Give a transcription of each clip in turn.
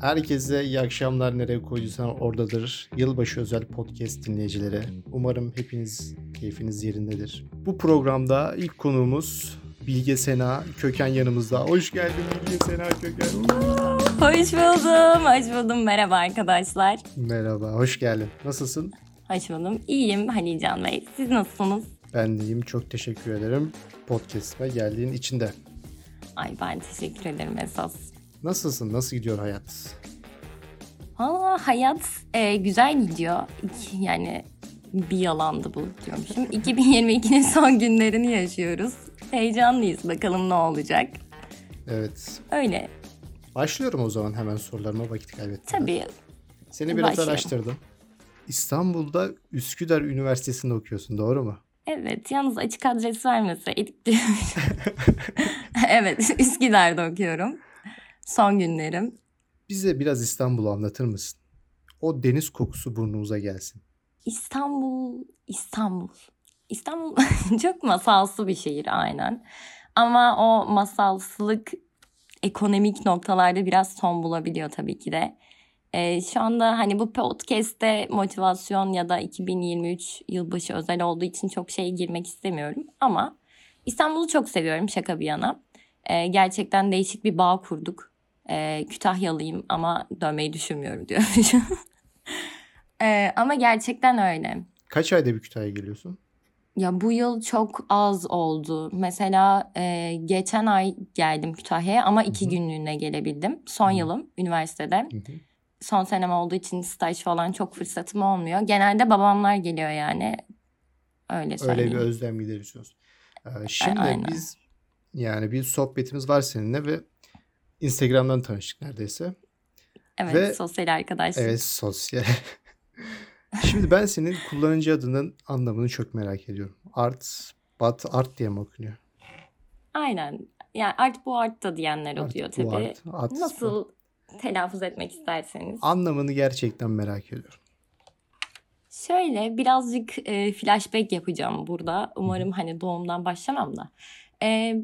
Herkese iyi akşamlar nereye koyduysan oradadır. Yılbaşı özel podcast dinleyicileri. Umarım hepiniz keyfiniz yerindedir. Bu programda ilk konuğumuz Bilge Sena Köken yanımızda. Hoş geldin Bilge Sena Köken. Hoş buldum, hoş buldum. Merhaba arkadaşlar. Merhaba, hoş geldin. Nasılsın? Hoş buldum. İyiyim Halil Can Bey. Siz nasılsınız? Ben de iyiyim, çok teşekkür ederim. Podcast'ime geldiğin için de. Ay ben teşekkür ederim esas. Nasılsın, nasıl gidiyor hayat? Valla hayat e, güzel gidiyor. Yani bir yalandı bu diyormuşum. 2022'nin son günlerini yaşıyoruz. Heyecanlıyız bakalım ne olacak. Evet, Öyle başlıyorum o zaman hemen sorularıma vakit kaybetmeden. tabii Seni biraz Başlayalım. araştırdım. İstanbul'da Üsküdar Üniversitesi'nde okuyorsun, doğru mu? evet yalnız açık adres vermeseydik evet Üsküdar'da okuyorum. Son günlerim. Bize biraz İstanbul'u anlatır mısın? O deniz kokusu burnumuza gelsin. İstanbul, İstanbul. İstanbul çok masalsı bir şehir aynen. Ama o masalsılık ekonomik noktalarda biraz son bulabiliyor tabii ki de. Ee, şu anda hani bu podcast'te motivasyon ya da 2023 yılbaşı özel olduğu için çok şeye girmek istemiyorum. Ama İstanbul'u çok seviyorum şaka bir yana. Ee, gerçekten değişik bir bağ kurduk. Ee, Kütahyalıyım ama dönmeyi düşünmüyorum diyormuşum. Ee, ama gerçekten öyle. Kaç ayda bir Kütahya'ya geliyorsun? Ya bu yıl çok az oldu. Mesela e, geçen ay geldim Kütahya'ya ama iki Hı hı. günlüğüne gelebildim. Son Hı. yılım üniversitede. Hı hı. Son senem olduğu için staj falan çok fırsatım olmuyor. Genelde babamlar geliyor yani. Öyle Öyle söyleyeyim. bir özlem gideriyorsunuz. Ee, şimdi aynen. biz yani bir sohbetimiz var seninle ve Instagram'dan tanıştık neredeyse. evet ve- sosyal arkadaşlık. Evet sosyal. Şimdi ben senin kullanıcı adının anlamını çok merak ediyorum. Art, bat, art diye mi okunuyor? Aynen. Yani art bu art da diyenler Art, oluyor bu tabii. art, bu. Nasıl telaffuz etmek isterseniz. Anlamını gerçekten merak ediyorum. Şöyle birazcık e, flashback yapacağım burada. Umarım hani doğumdan başlamam da. E,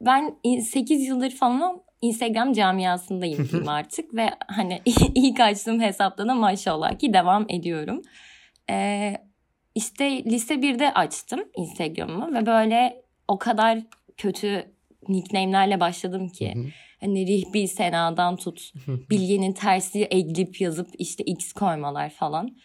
ben 8 yıldır falan Instagram camiasındayım diyeyim artık ve hani ilk açtığım hesapta da maşallah ki devam ediyorum. E, işte lise 1'de açtım Instagram'ımı ve böyle o kadar kötü nickname'lerle başladım ki. Hı hı. Hani Rihbi Sena'dan tut bilgenin tersi eglip yazıp işte X koymalar falan.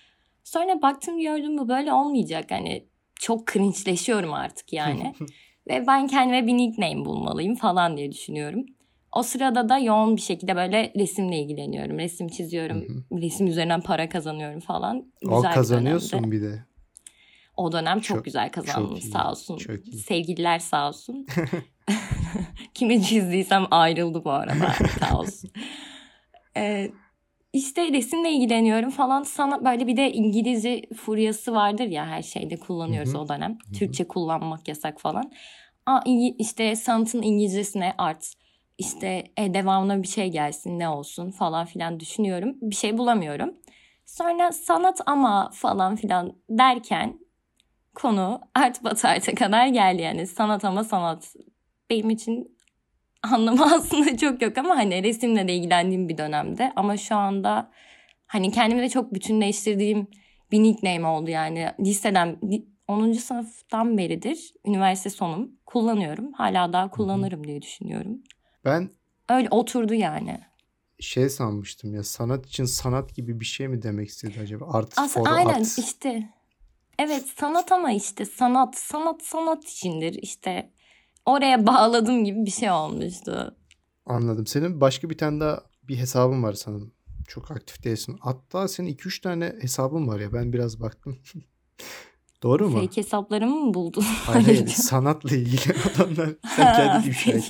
Sonra baktım gördüm bu böyle olmayacak. Hani çok cringe'leşiyorum artık yani. Ve ben kendime bir nickname bulmalıyım falan diye düşünüyorum. O sırada da yoğun bir şekilde böyle resimle ilgileniyorum. Resim çiziyorum. Resim üzerinden para kazanıyorum falan. Güzel kazanıyorsun dönemdi. bir de. O dönem çok, Çok- güzel kazandım çok iyi, sağ olsun. çok iyi. Sevgililer sağ olsun. Kimi çizdiysem ayrıldı bu arada sağ olsun. Ee, işte resimle ilgileniyorum falan. Sana böyle bir de İngilizce furyası vardır ya her şeyde kullanıyoruz Hı hı. o dönem. hı. Türkçe kullanmak yasak falan. Aa, işte sanatın İngilizcesine art işte e, devamına bir şey gelsin ne olsun falan filan düşünüyorum. Bir şey bulamıyorum. Sonra sanat ama falan filan derken konu art batarta kadar geldi yani sanat ama sanat. Benim için anlamı aslında çok yok ama hani resimle de ilgilendiğim bir dönemde ama şu anda hani kendimi de çok bütünleştirdiğim bir nickname oldu yani liseden li- 10. sınıftan beridir üniversite sonum kullanıyorum. Hala daha kullanırım diye düşünüyorum. Ben Öyle oturdu yani. şey sanmıştım ya sanat için sanat gibi bir şey mi demek istedi acaba? Art Aslında for aynen art. işte. Evet sanat ama işte sanat sanat sanat içindir işte oraya bağladım gibi bir şey olmuştu. Anladım. Senin başka bir tane daha bir hesabın var sanırım. Çok aktif değilsin. Hatta senin 2-3 tane hesabın var ya. Ben biraz baktım. Doğru mu? Fake hesaplarımı mı buldun? Hayır, hayır, sanatla ilgili olanlar. Sen kendin ifşa an.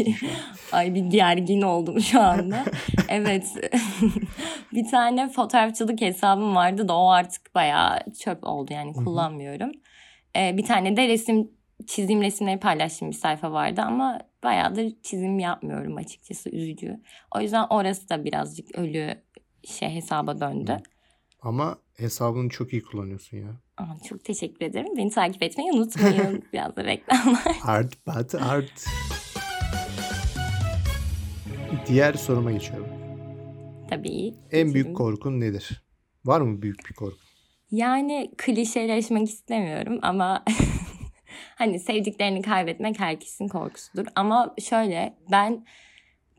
Ay bir gergin oldum şu anda. evet. bir tane fotoğrafçılık hesabım vardı da o artık bayağı çöp oldu yani kullanmıyorum. Ee, bir tane de resim çizdiğim resimleri paylaştığım bir sayfa vardı ama bayağıdır çizim yapmıyorum açıkçası üzücü. O yüzden orası da birazcık ölü şey hesaba döndü. Ama hesabını çok iyi kullanıyorsun ya. Çok teşekkür ederim. Beni takip etmeyi unutmayın. Biraz da reklamlar. Art but art. Diğer soruma geçiyorum. tabii. En büyük korkun nedir? Var mı büyük bir korkun? Yani klişeleşmek istemiyorum ama hani sevdiklerini kaybetmek herkesin korkusudur. Ama şöyle ben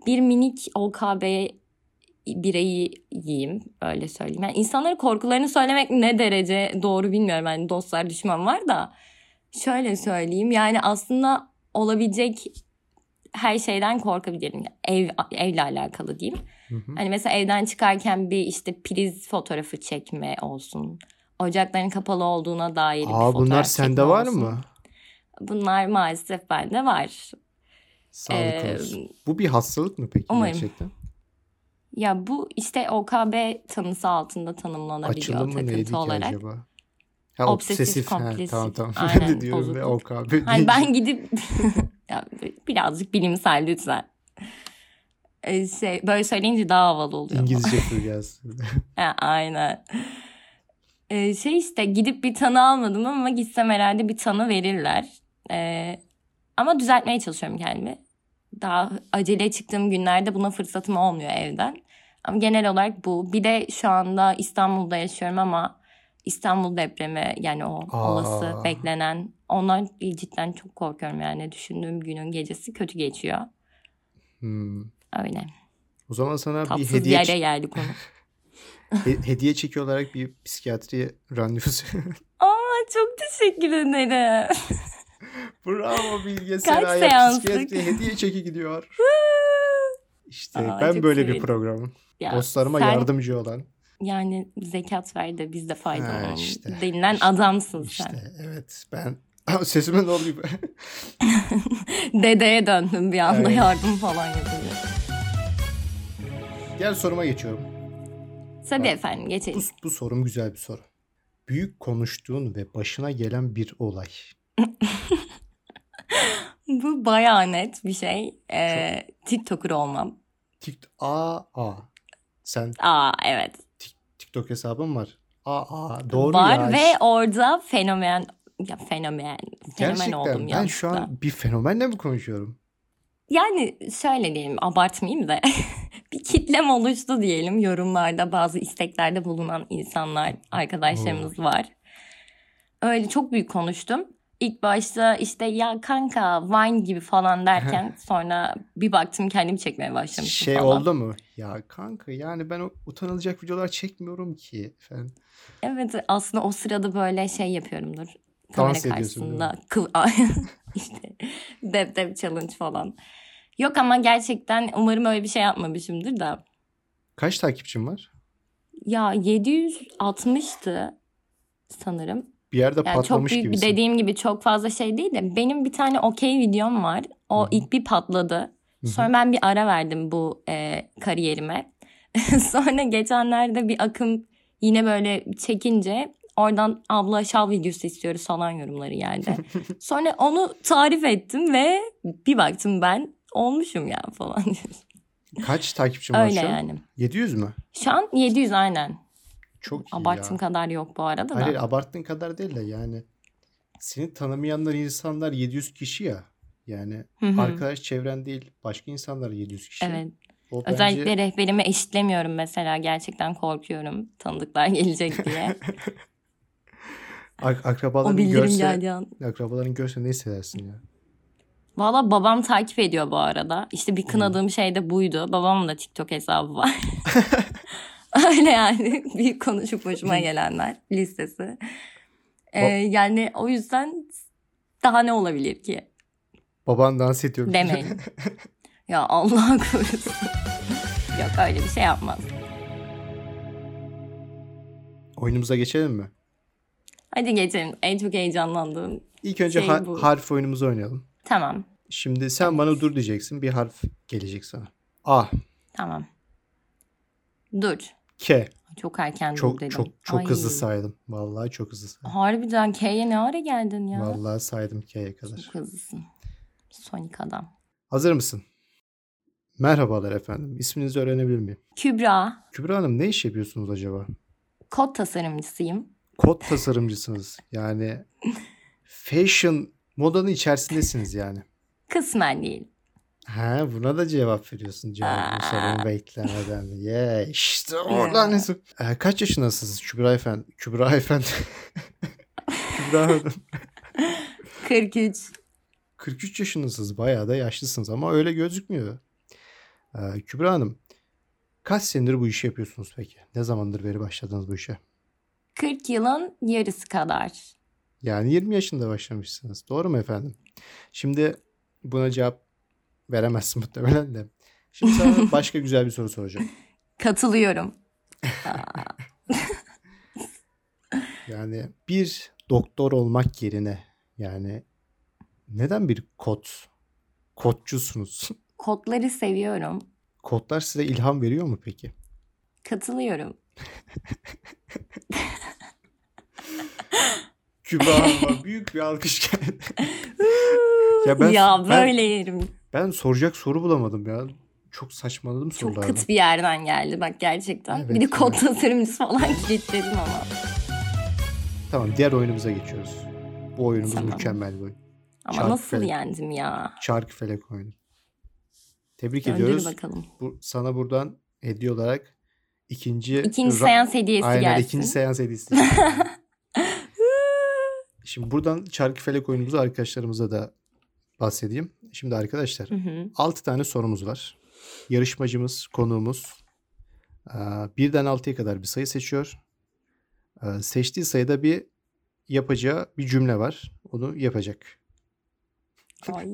bir minik OKB bireyiyim öyle söyleyeyim. Yani insanların korkularını söylemek ne derece doğru bilmiyorum. Yani dostlar düşman var da şöyle söyleyeyim yani aslında olabilecek her şeyden korkabilirim. Ev evle alakalı diyeyim. Hı hı. Hani mesela evden çıkarken bir işte priz fotoğrafı çekme olsun. Ocakların kapalı olduğuna dair bir Aa fotoğraf bunlar sende var olsun. mı? Bunlar maalesef bende var. Sağlık Ee, olsun. Bu bir hastalık mı peki umarım. gerçekten? Ya bu işte OKB tanısı altında tanımlanabiliyor Açılımı takıntı neydi ki olarak. acaba? Ha, Obsesif obsesif. Kompulsif. tamam tamam. Ben Aynen, de diyorum ve. OKB. Hani ben gidip ya birazcık bilimsel lütfen. Ee, şey, böyle söyleyince daha havalı oluyor. İngilizce fırgaz. Aynen. Ee, şey işte gidip bir tanı almadım ama gitsem herhalde bir tanı verirler. Ee, ama düzeltmeye çalışıyorum kendimi. Daha acele çıktığım günlerde buna fırsatım olmuyor evden. Ama genel olarak bu. Bir de şu anda İstanbul'da yaşıyorum ama İstanbul depremi yani o Aa. olası beklenen ondan cidden çok korkuyorum yani düşündüğüm günün gecesi kötü geçiyor. Hmm. Öyle. O zaman sana bir Tatsız bir hediye yere geldi konu. he- hediye çeki olarak bir psikiyatri randevusu. Aa çok teşekkür ederim. Bravo Bilge Kaç Seraya seanslık? psikiyatri hediye çeki gidiyor. İşte Aa, ben böyle bir sevindim. programım. Ya Dostlarıma sen yardımcı olan. yani zekat ver de biz de faydalanalım. işte, Denilen işte, adamsın İşte sen. evet ben sesime ne oluyor? Dedeye döndüm bir anda Evet. yardım falan yapıyor. Diğer soruma geçiyorum. Tabii Bak, efendim Bu, geçelim. bu sorum güzel bir soru. Büyük konuştuğun ve başına gelen bir olay. Bu bayağı net bir şey. Ee, TikToker olmam. Tik aa aa. Sen Aa evet. TikTok hesabın var. Aa aa doğru Var ya. ve orada fenomen ya fenomen fenomen Gerçekten oldum ben şu an bir fenomenle mi konuşuyorum? Yani şöyle diyelim abartmayayım da bir kitlem oluştu diyelim yorumlarda bazı isteklerde bulunan insanlar arkadaşlarımız var. Öyle çok büyük konuştum. İlk başta işte ya kanka Vine gibi falan derken sonra bir baktım kendimi çekmeye başlamışım Şey falan. oldu mu? Ya kanka yani ben utanılacak videolar çekmiyorum ki efendim. Evet aslında o sırada böyle şey yapıyorumdur. Kamera Dans karşısında kıv işte dep dep challenge falan. Yok ama gerçekten umarım öyle bir şey yapmamışımdır da. Kaç takipçin var? Ya 760'tı sanırım. Bir yerde Yani çok patlamış büyük bir gibisin. dediğim gibi çok fazla şey değil de benim bir tane okey videom var. O Hı hı. ilk bir patladı. Hı hı. Sonra ben bir ara verdim bu e, kariyerime. Sonra geçenlerde bir akım yine böyle çekince oradan abla şal videosu istiyoruz falan yorumları geldi. Sonra onu tarif ettim ve bir baktım ben olmuşum ya falan. Kaç takipçin var Öyle şu an? yani. 700 mü? Şu an 700 aynen. Çok iyi Abarttığım ya. kadar yok bu arada da. Hayır abarttığın kadar değil de yani seni tanımayanlar insanlar 700 kişi ya. Yani Hı hı. arkadaş çevren değil başka insanlar 700 kişi. Evet. O bence Özellikle rehberimi eşitlemiyorum mesela. Gerçekten korkuyorum. Tanıdıklar gelecek diye. ak- akrabaların görse akrabaların görse ne hissedersin ya? Valla babam takip ediyor bu arada. İşte bir kınadığım şey de buydu. Babamın da TikTok hesabı var. Öyle yani. Bir konuşup hoşuma gelenler listesi. Ee, yani o yüzden daha ne olabilir ki? Baban dans ediyor. Demeyin. ya Allah korusun. Yok öyle bir şey yapmaz. Oyunumuza geçelim mi? Hadi geçelim. En çok heyecanlandığım. İlk önce Şey ha- bu. harf oyunumuzu oynayalım. Tamam. Şimdi sen bana dur diyeceksin. Bir harf gelecek sana. A, Tamam. Dur. K. Çok erken Çok dedim. çok çok Ay. hızlı saydım. Vallahi çok hızlı saydım. Harbiden K'ye ne ara geldin ya? Vallahi saydım K'ye kadar. Çok hızlısın. Sonic adam. Hazır mısın? Merhabalar efendim. İsminizi öğrenebilir miyim? Kübra. Kübra Hanım ne iş yapıyorsunuz acaba? Kod tasarımcısıyım. Kod tasarımcısınız. Yani fashion modanın içerisindesiniz yani. Kısmen değil. Ha buna da cevap veriyorsun cevabını sorumu beklemeden. Yeah, işte oradan Ya. ee, Kaç yaşındasınız Kübra Efendi? Kübra Efendi. Kübra Hanım. 43. 43 yaşındasınız. Bayağı da yaşlısınız ama öyle gözükmüyor. Ee, Kübra Hanım. Kaç senedir bu işi yapıyorsunuz peki? Ne zamandır beri başladınız bu işe? 40 yılın yarısı kadar. Yani 20 yaşında başlamışsınız. Doğru mu efendim? Şimdi buna cevap veremezsin muhtemelen de. Şimdi sana başka güzel bir soru soracağım. Katılıyorum. Yani bir doktor olmak yerine yani neden bir kod? Kodcusunuz. Kodları seviyorum. Kodlar size ilham veriyor mu peki? Katılıyorum. Kübra Hanım'a büyük bir alkış geldi. ya ben, ya ben, böyle yerim. Ben soracak soru bulamadım ya. Çok saçmaladım Çok sorularda. kıt bir yerden geldi bak gerçekten. Evet, bir de kod evet. tasarımcısı falan kilitledim ama. Tamam diğer oyunumuza geçiyoruz. Bu oyunumuz Tamam. mükemmel bir oyun. Ama Çarpı nasıl felek. yendim ya? Çarkı felek oyunu. Tebrik Gönder ediyoruz. bakalım. Bu, sana buradan hediye olarak ikinci İkinci ra- seans hediyesi Aynen gelsin. ikinci seans hediyesi. Şimdi buradan çarkı felek oyunumuzu arkadaşlarımıza da bahsedeyim. Şimdi arkadaşlar Hı hı. 6 tane sorumuz var. Yarışmacımız, konuğumuz eee, birden 6'ya kadar bir sayı seçiyor. Eee, Seçtiği sayıda bir yapacağı bir cümle var. Onu yapacak. Ay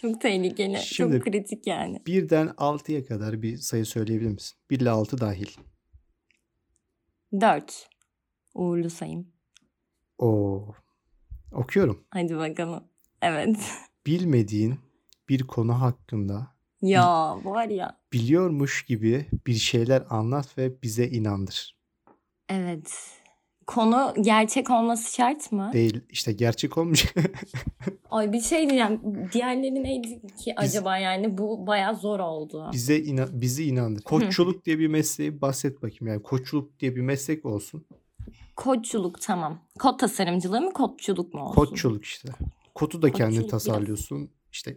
çok tehlikeli. Şimdi- çok kritik yani. Birden 6'ya kadar bir sayı söyleyebilir misin? 1 ile 6 dahil. Dört. Uğurlu sayım. Oo. Okuyorum. Hadi bakalım. Evet. Bilmediğin bir konu hakkında ya var ya. biliyormuş gibi bir şeyler anlat ve bize inandır. Evet. Konu gerçek olması şart mı? Değil işte gerçek olmuş. Ay bir şey diyeceğim. Diğerleri neydi ki Biz- acaba yani bu bayağı zor oldu. bize ina- bizi inandır. Koççuluk diye bir mesleği bahset bakayım. Yani koççuluk diye bir meslek olsun. Kodçuluk tamam. Kod tasarımcılığı mı kodçuluk mu olsun? Koççuluk işte. Kodu da kendin Koççuluk biraz- tasarlıyorsun. İşte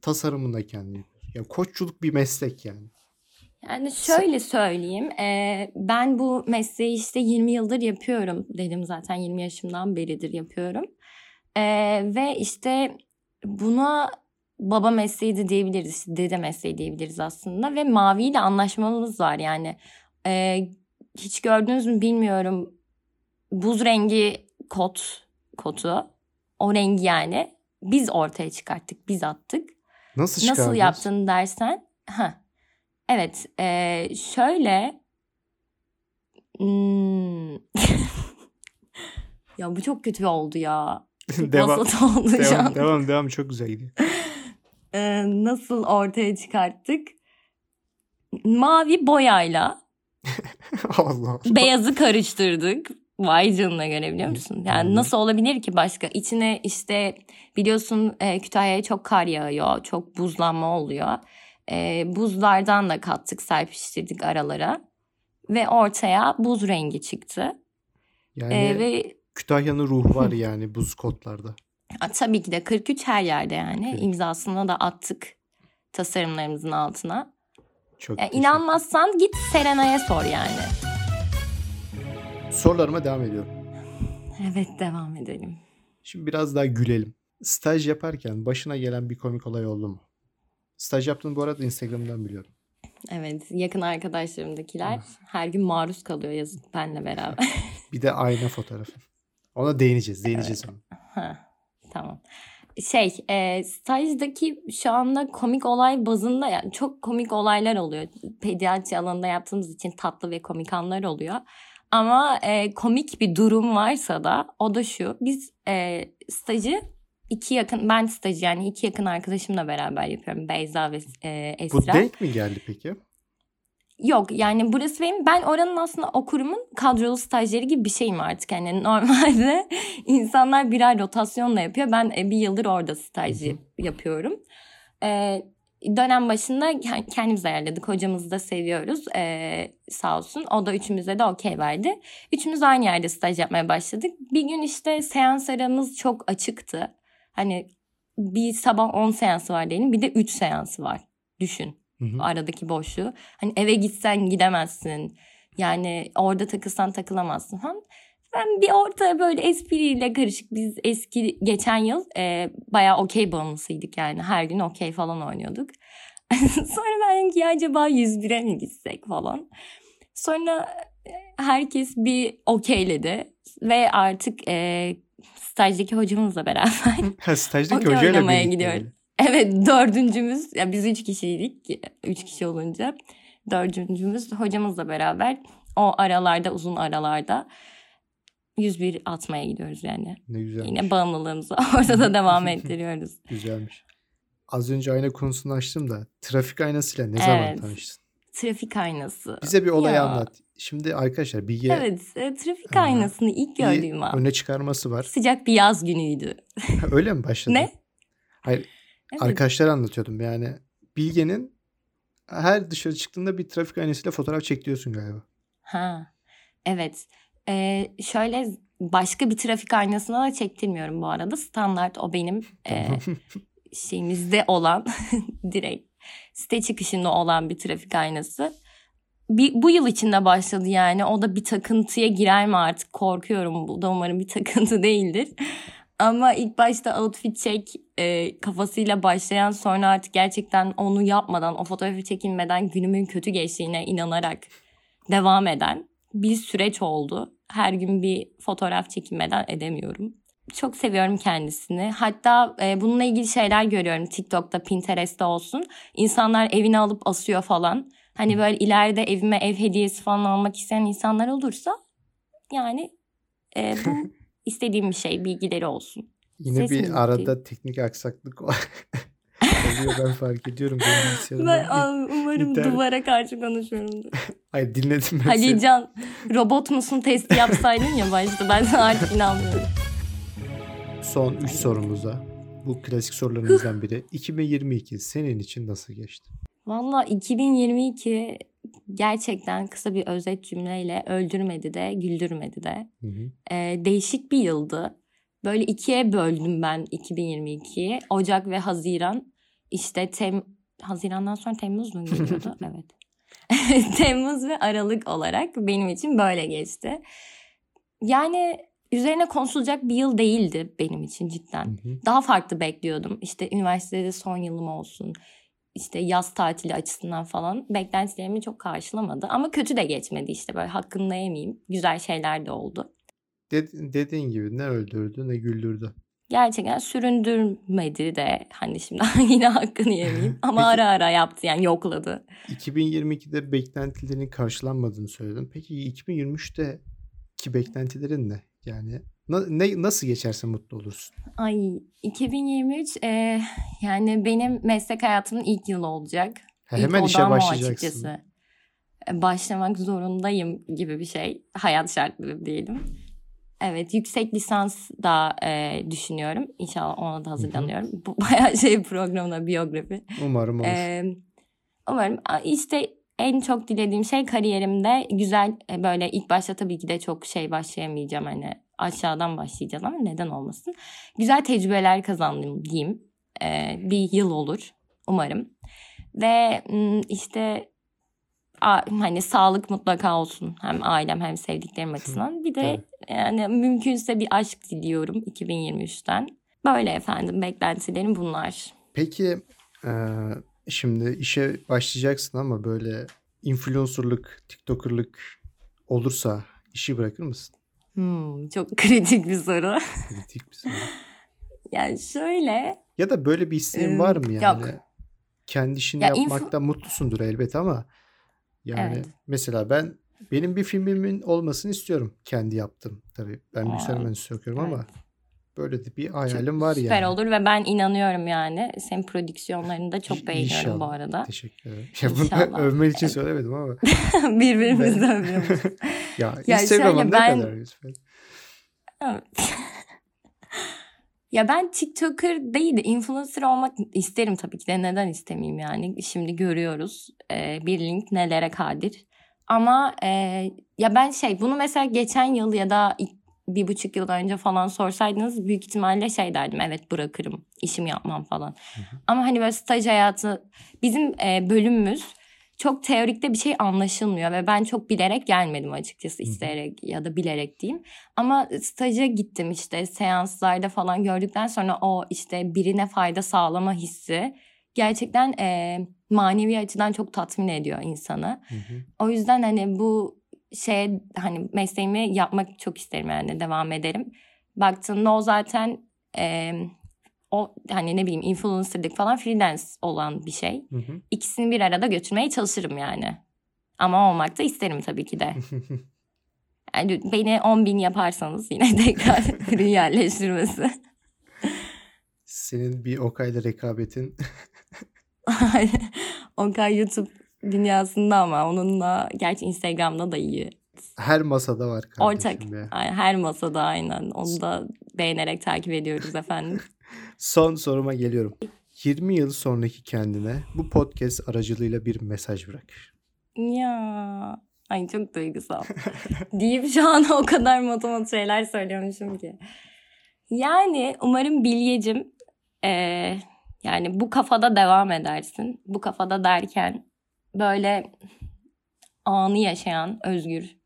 tasarımını da kendin yapıyorsun. Ya koççuluk bir meslek yani. Yani şöyle söyleyeyim. e, ben bu mesleği işte 20 yıldır yapıyorum dedim zaten 20 yaşımdan beridir yapıyorum. E, ve işte buna baba mesleği de diyebiliriz. dede mesleği diyebiliriz aslında. Ve Mavi ile anlaşmamız var yani. E, hiç gördünüz mü bilmiyorum. Buz rengi kot, kotu. O rengi yani. Biz ortaya çıkarttık, biz attık. Nasıl Nasıl çıkardınız? yaptın dersen. Ha. Evet. eee, şöyle. Hmm. ya bu çok kötü oldu ya. Devam, oldu devam, devam, devam. Çok güzel gidiyor. Eee, nasıl ortaya çıkarttık? Mavi boyayla Allah Allah. beyazı karıştırdık. Vay canına görebiliyor musun? Yani nasıl olabilir ki başka? İçine işte biliyorsun e, Kütahya'ya çok kar yağıyor. Çok buzlanma oluyor. E, buzlardan da kattık, serpiştirdik aralara. Ve ortaya buz rengi çıktı. Yani E, ve Kütahya'nın ruhu var yani buz kotlarda. a, tabii ki de 43 her yerde yani. Evet. imzasını da attık tasarımlarımızın altına. Çok Ya, teşekkür- inanmazsan git Serena'ya sor yani. Sorularıma devam ediyorum. Evet devam edelim. Şimdi biraz daha gülelim. Staj yaparken başına gelen bir komik olay oldu mu? Staj yaptığını bu arada Instagram'dan biliyorum. Evet yakın arkadaşlarımdakiler her gün maruz kalıyor yazık benle beraber. Bir de ayna fotoğrafı. Ona değineceğiz. Değineceğiz ona. Ha, tamam. Şey, e, stajdaki şu anda komik olay bazında yani çok komik olaylar oluyor. Pediatri alanında yaptığımız için tatlı ve komik anlar oluyor. Ama e, komik bir durum varsa da o da şu. Biz e, stajı iki yakın, ben stajı yani iki yakın arkadaşımla beraber yapıyorum. Beyza ve e, Esra. Bu denk mi geldi peki? Yok yani burası benim ben oranın aslında o kurumun kadrolu stajyeri gibi bir şeyim artık. Yani normalde insanlar birer rotasyonla yapıyor. Ben e, bir yıldır orada staj yapıyorum. Ee, dönem başında ke- kendimiz ayarladık. Hocamızı da seviyoruz ee, sağ olsun. O da üçümüze de okey verdi. Üçümüz aynı yerde staj yapmaya başladık. Bir gün işte seans aramız çok açıktı. Hani bir sabah 10 seansı var diyelim bir de 3 seansı var. Düşün Hı hı. aradaki boşluğu. Hani eve gitsen gidemezsin. Yani orada takılsan takılamazsın falan. Ben bir ortaya böyle espriyle karışık biz eski geçen yıl e, bayağı okey bağımlısıydık yani. Her gün okey falan oynuyorduk. Sonra ben dedim ki ya acaba 101'e mi gitsek falan. Sonra e, herkes bir okeyledi ve artık e, stajdaki hocamızla beraber Ha, stajdaki Okey oynamaya gidiyoruz. yani. Evet dördüncümüz ya biz üç kişiydik. Üç kişi olunca dördüncümüz hocamızla beraber o aralarda uzun aralarda 101 atmaya gidiyoruz yani. Ne güzelmiş. Yine bağımlılığımızı orada da devam ettiriyoruz. Güzelmiş. Az önce ayna konusunu açtım da trafik aynasıyla ne zaman Evet. tanıştın? Trafik aynası. Bize bir olay Ya. anlat. Şimdi arkadaşlar Bilge Evet e, trafik Aha. aynasını ilk gördüğüm an öne çıkarması var. sıcak bir yaz günüydü. Öyle mi başladı? Ne? Hayır Evet. arkadaşlara anlatıyordum yani. Bilge'nin her dışarı çıktığında bir trafik aynasıyla fotoğraf çektiriyorsun galiba. Ha, evet. Ee, şöyle başka bir trafik aynasına da çektirmiyorum bu arada. Standart o benim e, şeyimizde olan direkt site çıkışında olan bir trafik aynası. Bir, bu yıl içinde başladı yani. O da bir takıntıya girer mi artık korkuyorum. Bu da umarım bir takıntı değildir. Ama ilk başta outfit check e, kafasıyla başlayan sonra artık gerçekten onu yapmadan, o fotoğrafı çekilmeden günümün kötü geçtiğine inanarak devam eden bir süreç oldu. Her gün bir fotoğraf çekilmeden edemiyorum. Çok seviyorum kendisini. Hatta e, bununla ilgili şeyler görüyorum TikTok'ta, Pinterest'te olsun. İnsanlar evine alıp asıyor falan. Hani böyle ileride evime ev hediyesi falan almak isteyen insanlar olursa yani e, bu istediğim bir şey, bilgileri olsun. Yine Sesim bir arada teknik aksaklık var. oluyor ben fark ediyorum. Ben umarım internet- duvara karşı konuşuyorumdur. Hayır dinledim ben seni. Alican robot musun testi yapsaydın ya başta ben sana artık inanmıyorum. Son 3 sorumuza. Bu klasik sorularımızdan biri. 2022 senin için nasıl geçti? Valla 2022 gerçekten kısa bir özet cümleyle öldürmedi de güldürmedi de. Hı hı. Ee, değişik bir yıldı. Böyle ikiye böldüm ben 2022'yi. Ocak ve Haziran. İşte tem Haziran'dan sonra Temmuz mu geliyordu? evet. Temmuz ve Aralık olarak benim için böyle geçti. Yani üzerine konuşulacak bir yıl değildi benim için cidden. Hı hı. daha farklı bekliyordum. İşte üniversitede son yılım olsun. işte yaz tatili açısından falan beklentilerimi çok karşılamadı. Ama kötü de geçmedi işte böyle hakkını da yemeyeyim. Güzel şeyler de oldu. Ded- dediğin gibi ne öldürdü ne güldürdü. Gerçekten süründürmedi de hani şimdi yine hakkını yemeyeyim. Ama Peki- ara ara yaptı yani yokladı. 2022'de beklentilerin karşılanmadığını söyledin. Peki 2023'te ki beklentilerin ne? Yani na- ne nasıl geçerse mutlu olursun. Ay 2023 e, yani benim meslek hayatımın ilk yılı olacak. Ha, İlk hemen işe odam o başlayacaksın. açıkçası. E, Başlamak zorundayım gibi bir şey. Hayat şartları diyelim. Evet yüksek lisans da e, düşünüyorum. İnşallah ona da hazırlanıyorum. Bu bayağı şey programda biyografi. Umarım olur. E, umarım işte en çok dilediğim şey kariyerimde güzel e, böyle ilk başta tabii ki de çok şey başlayamayacağım hani aşağıdan başlayacağız ama neden olmasın. Güzel tecrübeler kazandım diyeyim. E, bir yıl olur umarım. Ve işte hani sağlık mutlaka olsun hem ailem hem sevdiklerim açısından. Bir de yani mümkünse bir aşk diliyorum 2023'ten. Böyle efendim beklentilerim bunlar. Peki eee, şimdi işe başlayacaksın ama böyle influencerlık, tiktokerlık olursa işi bırakır mısın? Hmm, çok kritik bir soru. Kritik bir soru. yani şöyle Ya da böyle bir isteğin var mı yani? yok. Kendi işini Ya influ- yapmakta mutlusundur elbet ama yani Evet. mesela ben benim bir filmimin olmasını istiyorum. Kendi yaptım tabii. Ben bilgisayar mühendisliği okuyorum ama evet. böyle de bir hayalim var süper yani. olur ve ben inanıyorum yani. Senin prodüksiyonlarını da çok beğeniyorum bu inşallah. arada. Teşekkür ederim. Ya bunu İnşallah. övmen için söylemedim ama. Birbirimizi Ben- övüyoruz. Ya, Ya Instagram'a şöyle ne ben- kadar lütfen. Evet. Ya ben TikToker değil de influencer olmak isterim tabii ki de. Neden istemeyeyim yani? Şimdi görüyoruz e, bir link nelere kadir. Ama e, ya ben şey bunu mesela geçen yıl ya da bir buçuk yıl önce falan sorsaydınız büyük ihtimalle şey derdim evet bırakırım işimi yapmam falan. Ama hani böyle staj hayatı bizim e, bölümümüz çok teorikte bir şey anlaşılmıyor ve ben çok bilerek gelmedim açıkçası isteyerek ya da bilerek diyeyim. Ama staja gittim işte seanslarda falan gördükten sonra o işte birine fayda sağlama hissi gerçekten e, manevi açıdan çok tatmin ediyor insanı. Hı hı. O yüzden hani bu şey hani mesleğimi yapmak çok isterim yani devam ederim. Baktığımda o zaten e, o hani ne bileyim influencerlık falan freelance olan bir şey. Hı hı. İkisini bir arada götürmeye çalışırım yani. Ama olmak da isterim tabii ki de. Yani beni 10 bin yaparsanız yine tekrar ürün yerleştirmesi. Senin bir Okay'la rekabetin Okay YouTube dünyasında ama onunla gerçi Instagram'da da iyi. her masada var kardeşim Ortak be. Her masada aynen. Onu da beğenerek takip ediyoruz efendim. Son soruma geliyorum. 20 yıl sonraki kendine bu podcast aracılığıyla bir mesaj bırak. ya ay çok duygusal. Deyip şu an o kadar motomot şeyler söylüyormuşum ki. Yani umarım Bilyecim eee, yani bu kafada devam edersin. Bu kafada derken böyle anı yaşayan özgür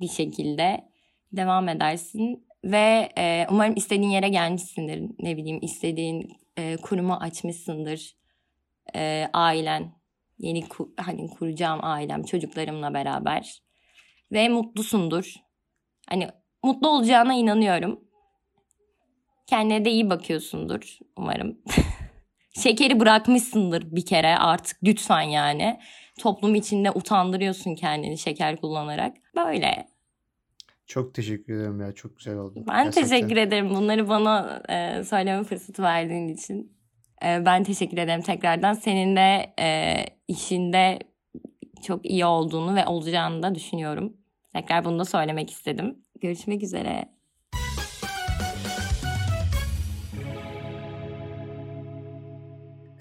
bir şekilde devam edersin. Ve e, umarım istediğin yere gelmişsindir. Ne bileyim istediğin e, kurumu açmışsındır. E, ailen, yeni ku- hani kuracağım ailem, çocuklarımla beraber. Ve mutlusundur. Hani mutlu olacağına inanıyorum. Kendine de iyi bakıyorsundur umarım. Şekeri bırakmışsındır bir kere artık lütfen yani. Toplum içinde utandırıyorsun kendini şeker kullanarak. Böyle. Çok teşekkür ederim ya. Çok güzel oldu. Ben Gerçekten. teşekkür ederim bunları bana e, söyleme fırsatı verdiğin için. E, ben teşekkür ederim tekrardan. Senin de e, işinde çok iyi olduğunu ve olacağını da düşünüyorum. Tekrar bunu da söylemek istedim. Görüşmek üzere.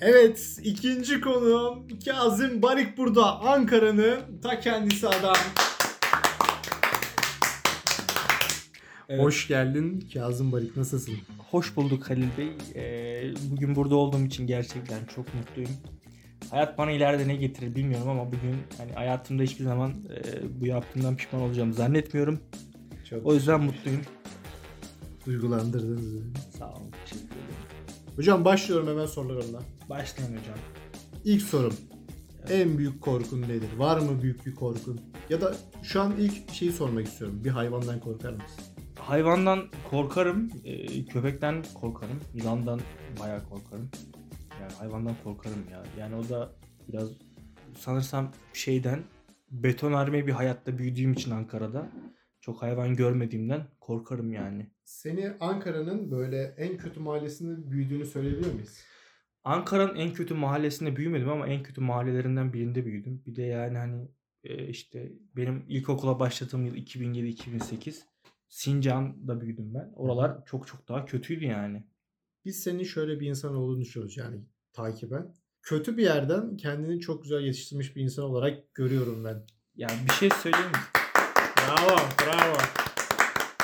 Evet ikinci konuğum Kazım Barik burada. Ankara'nın ta kendisi adam. Evet. Hoş geldin Kazım Barik nasılsın? Hoş bulduk Halil Bey. Ee, bugün burada olduğum için gerçekten çok mutluyum. Hayat bana ileride ne getirir bilmiyorum ama bugün hani hayatımda hiçbir zaman e, bu yaptığımdan pişman olacağımı zannetmiyorum. Çok O yüzden mutluyum. duygulandırdınız beni. Sağ olun. Teşekkür ederim. Hocam başlıyorum hemen sorularımla. Başlayın hocam. İlk sorum. En büyük korkun nedir? Var mı büyük bir korkun? Ya da şu an ilk şeyi sormak istiyorum. Bir hayvandan korkar mısın? Hayvandan korkarım. e, köpekten korkarım. Yılandan bayağı korkarım. Yani hayvandan korkarım ya. Yani o da biraz sanırsam şeyden betonarme bir hayatta büyüdüğüm için Ankara'da çok hayvan görmediğimden korkarım yani. Seni Ankara'nın böyle en kötü mahallesinde büyüdüğünü söyleyebilir miyiz? Ankara'nın en kötü mahallesinde büyümedim ama en kötü mahallelerinden birinde büyüdüm. Bir de yani hani e, işte benim ilkokula başladığım yıl 2007-2008. Sincan'da büyüdüm ben. Oralar çok çok daha kötüydü yani. Biz senin şöyle bir insan olduğunu düşünüyoruz yani takiben. Kötü bir yerden kendini çok güzel yetiştirmiş bir insan olarak görüyorum ben. Yani bir şey söyleyeyim mi? Bravo, bravo.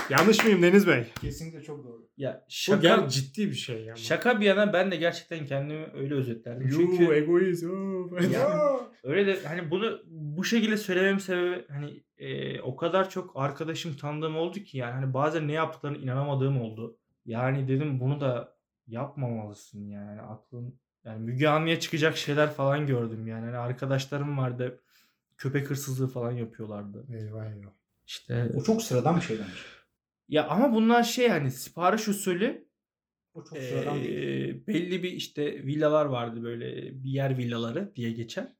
Yanlış mıyım Deniz Bey? Kesinlikle çok doğru. Ya Bu şaka, gel ciddi bir şey yani. şaka bir yana ben de gerçekten kendimi öyle özetlerdim. Çünkü Çünkü egoist. oo, falan. Ya. öyle de hani bunu bu şekilde söylemem sebebi hani e, o kadar çok arkadaşım tanıdığım oldu ki yani hani bazen ne yaptıklarına inanamadığım oldu. Yani dedim bunu da yapmamalısın yani aklın yani Müge Anlı'ya çıkacak şeyler falan gördüm yani hani arkadaşlarım vardı köpek hırsızlığı falan yapıyorlardı. Eyvah eyvah. İşte O çok sıradan bir şeydenmiş. ya ama bunlar şey hani sipariş usulü O çok sıradan değil. Ee, belli bir işte villalar vardı böyle bir yer villaları diye geçer.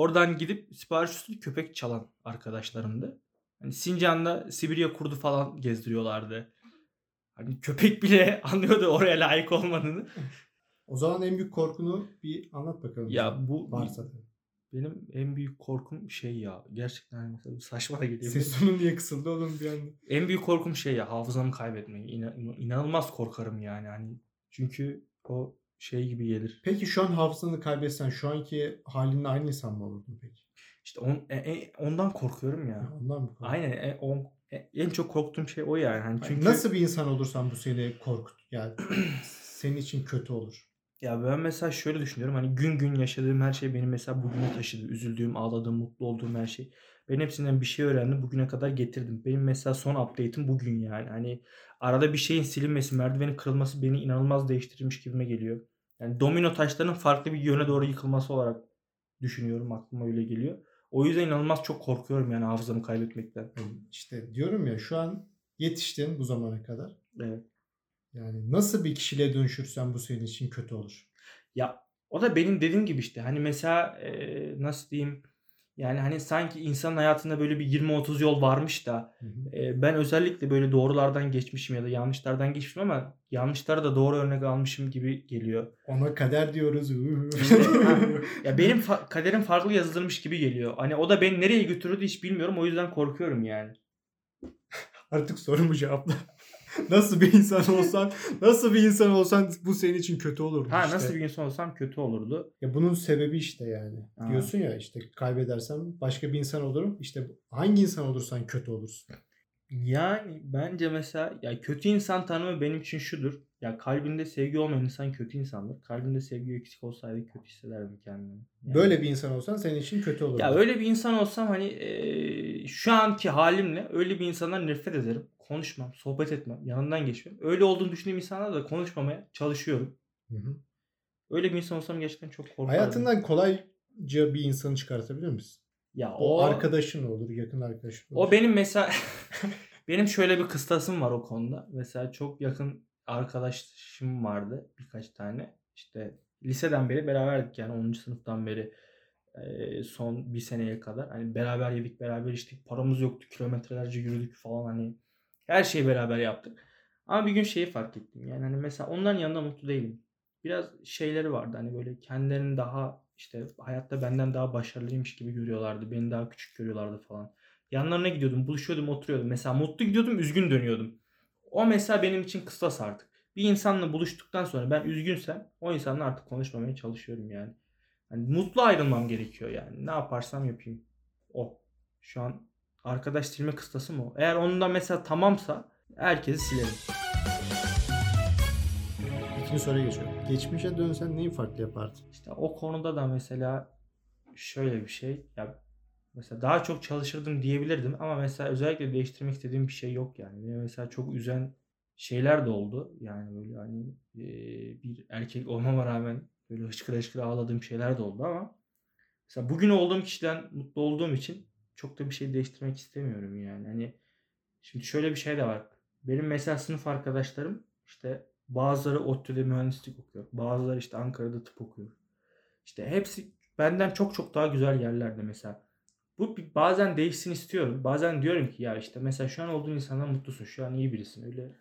Oradan gidip sipariş usulü köpek çalan arkadaşlarımdı. Hani Sincan'da Sibirya kurdu falan gezdiriyorlardı. Hani köpek bile anlıyordu oraya layık olmadığını. O zaman en büyük korkunu bir anlat bakalım. Ya bu varsa. benim en büyük korkum şey ya. Gerçekten hani mesela saçma da geliyor. Ses tonu niye kısıldı oğlum bir anda? En büyük korkum şey ya hafızamı kaybetmek. İna- inanılmaz korkarım yani. Hani çünkü o şey gibi gelir. Peki şu an hafızanı kaybetsen şu anki halinle aynı insan mı olurdun peki? İşte on, e- e- ondan korkuyorum ya. Ondan mı korktun? Aynen e- on- e- en çok korktuğum şey o yani. Hani çünkü Nasıl bir insan olursan bu seni korkut. Yani senin için kötü olur. Ya ben mesela şöyle düşünüyorum hani gün gün yaşadığım her şey beni mesela bugüne taşıdı. Üzüldüğüm, ağladığım, mutlu olduğum her şey. Ben hepsinden bir şey öğrendim. Bugüne kadar getirdim. Benim mesela son update'im bugün yani. Hani arada bir şeyin silinmesi, merdivenin kırılması beni inanılmaz değiştirmiş gibime geliyor. Yani domino taşlarının farklı bir yöne doğru yıkılması olarak düşünüyorum. Aklıma öyle geliyor. O yüzden inanılmaz çok korkuyorum yani hafızamı kaybetmekten. İşte diyorum ya şu an yetiştin bu zamana kadar. Evet. Yani nasıl bir kişiliğe dönüşürsen bu senin için kötü olur. Ya o da benim dediğim gibi işte hani mesela e, nasıl diyeyim yani hani sanki insanın hayatında böyle bir 20-30 yol varmış da Hı hı. e, ben özellikle böyle doğrulardan geçmişim ya da yanlışlardan geçmişim ama yanlışları da doğru örnek almışım gibi geliyor. Ona kader diyoruz. Ya benim fa- kaderim farklı yazılmış gibi geliyor. Hani o da beni nereye götürürdü hiç bilmiyorum o yüzden korkuyorum yani. Artık sorumu cevapla. nasıl bir insan olsan, nasıl bir insan olsan bu senin için kötü olurdu Ha işte. nasıl bir insan olsam kötü olurdu. Ya bunun sebebi işte yani. Ha. Diyorsun ya işte kaybedersem başka bir insan olurum. İşte hangi insan olursan kötü olursun. Yani bence mesela ya kötü insan tanımı benim için şudur. Ya kalbinde sevgi olmayan insan kötü insandır. Kalbinde sevgi eksik olsaydı kötü hissederdim kendimi. Yani- Böyle bir insan olsan senin için kötü olurdu. Ya öyle bir insan olsam hani eee, şu anki halimle öyle bir insandan nefret ederim. Konuşmam, sohbet etmem, yanından geçmem. Öyle olduğunu düşündüğüm insanlarla da konuşmamaya çalışıyorum. Hı hı. Öyle bir insan olsam gerçekten çok korkardım. Hayatından kolayca bir insanı çıkartabilir misin? ya O, o arkadaşın olur, yakın arkadaşın olur. O benim mesela benim şöyle bir kıstasım var o konuda. Mesela çok yakın arkadaşım vardı birkaç tane. İşte liseden beri beraberdik yani 10. sınıftan beri son bir seneye kadar. Hani beraber yedik, beraber içtik. Paramız yoktu. Kilometrelerce yürüdük falan hani. Her şeyi beraber yaptık. Ama bir gün şeyi fark ettim. Yani hani mesela onların yanında mutlu değilim. Biraz şeyleri vardı hani böyle kendilerini daha işte hayatta benden daha başarılıymış gibi görüyorlardı. Beni daha küçük görüyorlardı falan. Yanlarına gidiyordum, buluşuyordum, oturuyordum. Mesela mutlu gidiyordum, üzgün dönüyordum. O mesela benim için kıstas artık. Bir insanla buluştuktan sonra ben üzgünsem o insanla artık konuşmamaya çalışıyorum yani. Hani mutlu ayrılmam gerekiyor yani. Ne yaparsam yapayım. O. Şu an arkadaş silme kıstası mı o? Eğer onda mesela tamamsa herkesi silerim. İkinci soruya geçiyorum. Geçmişe dönsen neyi farklı yapardın? İşte o konuda da mesela şöyle bir şey. Ya mesela daha çok çalışırdım diyebilirdim ama mesela özellikle değiştirmek istediğim bir şey yok yani. Beni mesela çok üzen şeyler de oldu. Yani böyle hani e, bir erkek olmama rağmen böyle hıçkıra hıçkıra ağladığım şeyler de oldu ama mesela bugün olduğum kişiden mutlu olduğum için çok da bir şey değiştirmek istemiyorum yani. Hani şimdi şöyle bir şey de var. Benim mesela sınıf arkadaşlarım işte bazıları ODTÜ'de mühendislik okuyor. Bazıları işte Ankara'da tıp okuyor. İşte hepsi benden çok çok daha güzel yerlerde mesela. Bu bazen değişsin istiyorum. Bazen diyorum ki ya işte mesela şu an olduğun insandan mutlusun. Şu an iyi birisin. Öyle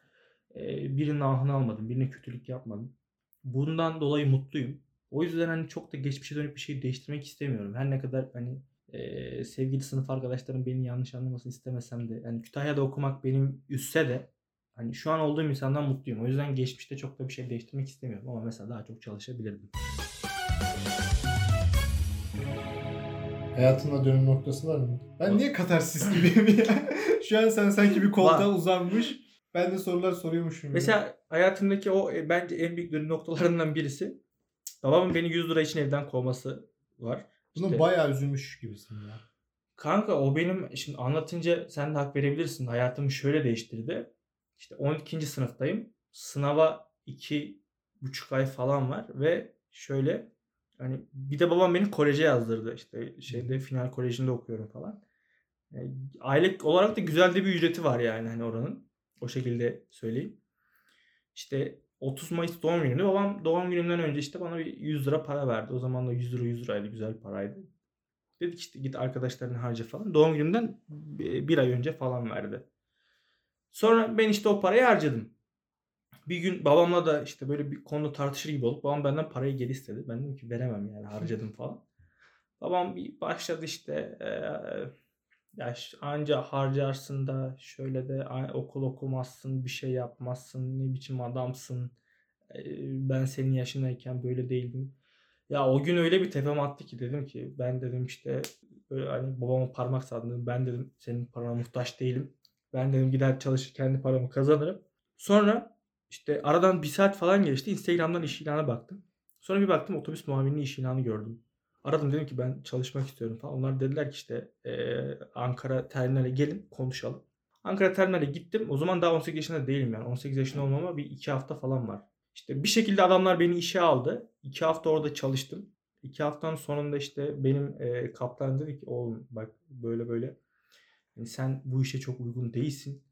e, birinin ahını almadın. Birine kötülük yapmadın. Bundan dolayı mutluyum. O yüzden hani çok da geçmişe dönüp bir şey değiştirmek istemiyorum. Her ne kadar hani e, sevgili sınıf arkadaşlarım beni yanlış anlamasını istemesem de hani Kütahya'da okumak benim üstse de hani şu an olduğum insandan mutluyum. O yüzden geçmişte çok da bir şey değiştirmek istemiyorum ama mesela daha çok çalışabilirdim. Hayatında dönüm noktası var mı? Ben niye katarsis gibiyim ya? Şu an sen sanki bir koltuğa Var. uzanmış. Ben de sorular soruyormuşum. gibi. Mesela hayatımdaki o e, bence en büyük dönüm noktalarından birisi babamın beni 100 lira için evden kovması var. Buna İşte- bayağı üzülmüş gibisin ya. Kanka o benim şimdi anlatınca sen de hak verebilirsin. Hayatımı şöyle değiştirdi. İşte 12. sınıftayım. Sınava 2,5 ay falan var ve şöyle hani bir de babam beni koleje yazdırdı. İşte şeyde final kolejinde okuyorum falan. Yani aylık olarak da güzel de bir ücreti var yani hani oranın. O şekilde söyleyeyim. İşte 30 Mayıs doğum günümde babam doğum günümden önce işte bana bir 100 lira para verdi. O zaman da 100 lira 100 liraydı güzel bir paraydı. Dedik işte git arkadaşlarını harca falan. Doğum günümden bir ay önce falan verdi. Sonra ben işte o parayı harcadım. Bir gün babamla da işte böyle bir konuda tartışır gibi olup babam benden parayı geri istedi. Ben dedim ki veremem yani harcadım falan. Babam bir başladı işte eee, ya anca harcarsın da şöyle de okul okumazsın bir şey yapmazsın ne biçim adamsın Eee, ben senin yaşındayken böyle değildim. Ya o gün öyle bir tepem attı ki dedim ki ben dedim işte Böyle hani babama parmak salladım. Ben dedim senin parana muhtaç değilim. Ben dedim gider çalışır kendi paramı kazanırım. Sonra işte aradan bir saat falan geçti. Instagram'dan iş ilanına baktım. Sonra bir baktım otobüs muavinliği iş ilanı gördüm. Aradım dedim ki ben çalışmak istiyorum falan. Onlar dediler ki işte eee, Ankara terminale gelin konuşalım. Ankara terminale gittim. O zaman daha 18 yaşında değilim yani. 18 yaşında olmama bir iki hafta falan var. İşte bir şekilde adamlar beni işe aldı. İki hafta orada çalıştım. İki haftanın sonunda işte benim eee, kaptan dedi ki oğlum bak böyle böyle yani sen bu işe çok uygun değilsin.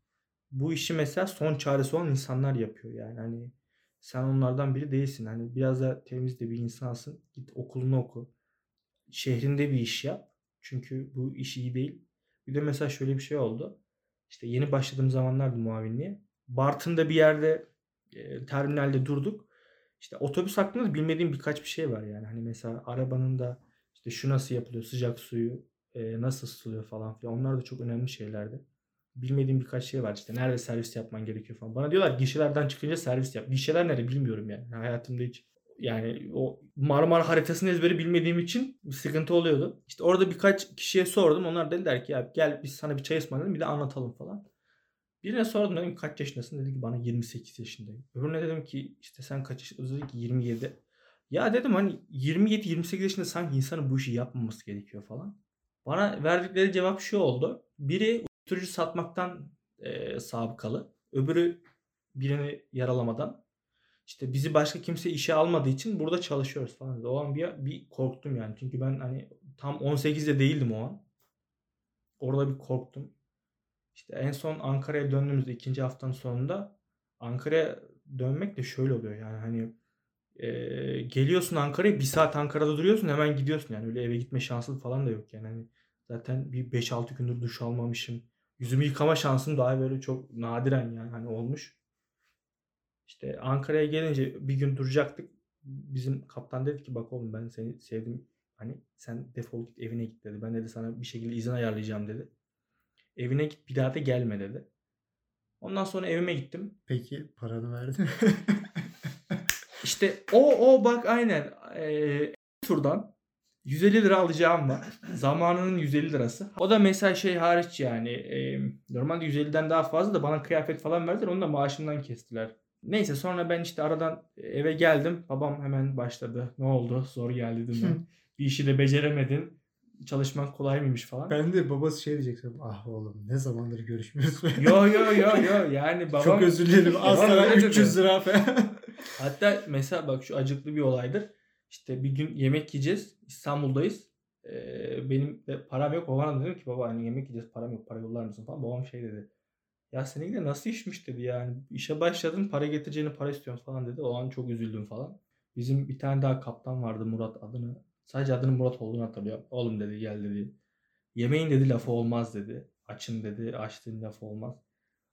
Bu işi mesela son çaresi olan insanlar yapıyor yani hani sen onlardan biri değilsin. Hani biraz da temiz de bir insansın. Git okulunu oku. Şehrinde bir iş yap. Çünkü bu iş iyi değil. Bir de mesela şöyle bir şey oldu. İşte yeni başladığım zamanlardı muavinliğe. Bartın'da bir yerde e, terminalde durduk. İşte otobüs hakkında da bilmediğim birkaç bir şey var yani. Hani mesela arabanın da işte şu nasıl yapılıyor, sıcak suyu e, nasıl ısıtılıyor falan filan. Onlar da çok önemli şeylerdi. Bilmediğim birkaç şey var işte. Nerede servis yapman gerekiyor falan. Bana diyorlar gişelerden çıkınca servis yap. Gişeler nerede bilmiyorum yani. Hayatımda hiç yani o Marmara haritasını ezberi bilmediğim için sıkıntı oluyordu. İşte orada birkaç kişiye sordum. Onlar dediler ki ya gel biz sana bir çay ısmarlayalım bir de anlatalım falan. Birine sordum dedim kaç yaşındasın? Dedi ki bana 28 yaşındayım. Öbürüne dedim ki işte sen kaç yaşındasın? Dedi ki 27. Ya dedim hani 27-28 yaşında sanki insanın bu işi yapmaması gerekiyor falan. Bana verdikleri cevap şu oldu. Biri uyuşturucu satmaktan e, sabıkalı. Öbürü birini yaralamadan. İşte bizi başka kimse işe almadığı için burada çalışıyoruz falan. O an bir, bir korktum yani. Çünkü ben hani tam 18'de değildim o an. Orada bir korktum. İşte en son Ankara'ya döndüğümüzde ikinci haftanın sonunda Ankara'ya dönmek de şöyle oluyor yani hani e, geliyorsun Ankara'ya bir saat Ankara'da duruyorsun hemen gidiyorsun yani öyle eve gitme şansın falan da yok yani hani zaten bir 5-6 gündür duş almamışım yüzümü yıkama şansım daha böyle çok nadiren yani hani olmuş. İşte Ankara'ya gelince bir gün duracaktık. Bizim kaptan dedi ki bak oğlum ben seni sevdim. Hani sen defol git evine git dedi. Ben dedi sana bir şekilde izin ayarlayacağım dedi. Evine git bir daha da gelme dedi. Ondan sonra evime gittim. Peki paranı verdi mi? İşte o o bak aynen. Eee turdan 150 lira alacağım var. Zamanının 150 lirası. O da mesela şey hariç yani eee, normalde 150'den daha fazla da bana kıyafet falan verdiler. Onu da maaşımdan kestiler. Neyse sonra ben işte aradan eve geldim. Babam hemen başladı. Ne oldu? Zor geldi dedim ben. Bir işi de beceremedin. Çalışmak kolay mıymış falan. ben de babası şey diyecektim. Ah oğlum ne zamandır görüşmüyoruz. Yo yo yo yo yani babam Çok özür dilerim. Dedi. 300 lira falan. Hatta mesela bak şu acıklı bir olaydır. İşte bir gün yemek yiyeceğiz. İstanbul'dayız. Ee, benim de param yok. Babana dedim ki baba hani yemek yiyeceğiz param yok. Para yollar mısın falan. Babam şey dedi. Ya seninki de nasıl işmiş dedi yani. İşe başladın para getireceğini para istiyorsun falan dedi. O an çok üzüldüm falan. Bizim bir tane daha kaptan vardı Murat adını. Sadece adının Murat olduğunu hatırlıyorum. Oğlum dedi gel dedi. Yemeğin dedi lafı olmaz dedi. Açın dedi. Açtığın lafı olmaz.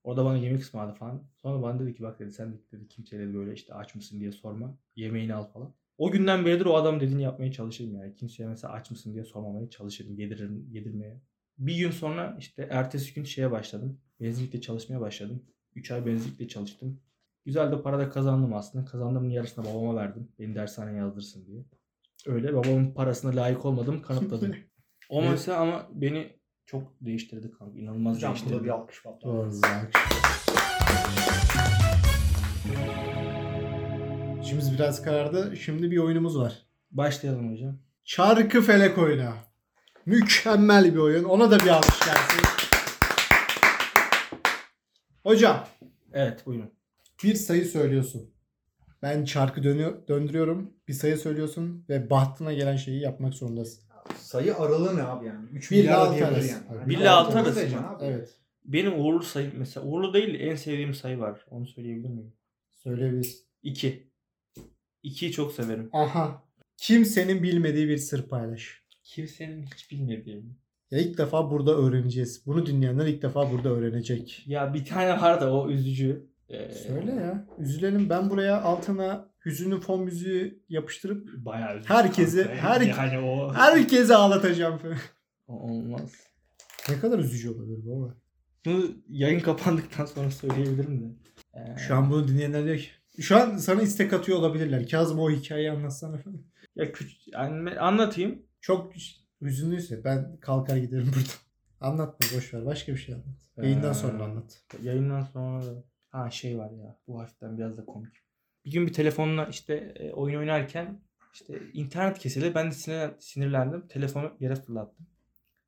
Orada bana yemek ısmarladı falan. Sonra bana dedi ki bak dedi sen dedi kimseye dedi böyle işte aç mısın diye sorma. Yemeğini al falan. O günden beridir o adam dediğini yapmaya çalışırım yani. Kimseye mesela aç mısın diye sormamaya çalışırım. Yediririm, yedirmeye. Bir gün sonra işte ertesi gün şeye başladım. Benzinlikte çalışmaya başladım. 3 ay benzinlikte çalıştım. Güzel de para da kazandım aslında. Kazandığımın yarısını babama verdim. Beni dershaneye yazdırsın diye. Öyle babamın parasına layık olmadım kanıtladım. o Evet. mesela ama beni çok değiştirdi kanka. İnanılmaz Hocam değiştirdi. bir alkış patladı. İçimiz biraz karardı. Şimdi bir oyunumuz var. Başlayalım hocam. Çarkı felek oyunu. Mükemmel bir oyun. Ona da bir alkış gelsin. Hocam Evet buyurun. bir sayı söylüyorsun. Ben çarkı dönüyor, döndürüyorum. Bir sayı söylüyorsun ve bahtına gelen şeyi yapmak zorundasın. Sayı aralığı ne abi yani? 3 Bir milyar altı diyebilir arası. yani. Evet. Hani Bir ile altı altı arası diyeceksin mı? abi. Evet. Benim uğurlu sayım mesela uğurlu değil en sevdiğim sayı var. Onu söyleyebilir miyim? Söyleyebilirsin. 2. 2'yi çok severim. Aha. Kimsenin bilmediği bir sır paylaş. Kimsenin hiç bilmediğim. Ya ilk defa burada öğreneceğiz. Bunu dinleyenler ilk defa burada öğrenecek. Ya bir tane var da o üzücü. Ee, Söyle ya. Üzülelim. Ben buraya altına hüzünlü fon müziği yapıştırıp Bayağı üzücü. Herkesi- her- Yani o, herkese ağlatacağım. olmaz. ne kadar üzücü olabilir baba. Bunu yayın kapandıktan sonra söyleyebilirim de. Ee, Şu an bunu dinleyenler diyor ki şu an sana istek atıyor olabilirler. Kazım o hikayeyi anlatsana. ya küç yani anlatayım. Çok Hüzünlüyse ben kalkar giderim buradan. Anlatma boş ver. Başka bir şey anlat. Yayından Ee, sonra anlat. Yayından sonra da ha şey var ya bu hafiften biraz da komik. Bir gün bir telefonla işte e, oyun oynarken işte internet kesildi. Ben de sinirlen- sinirlendim. Telefonu yere fırlattım.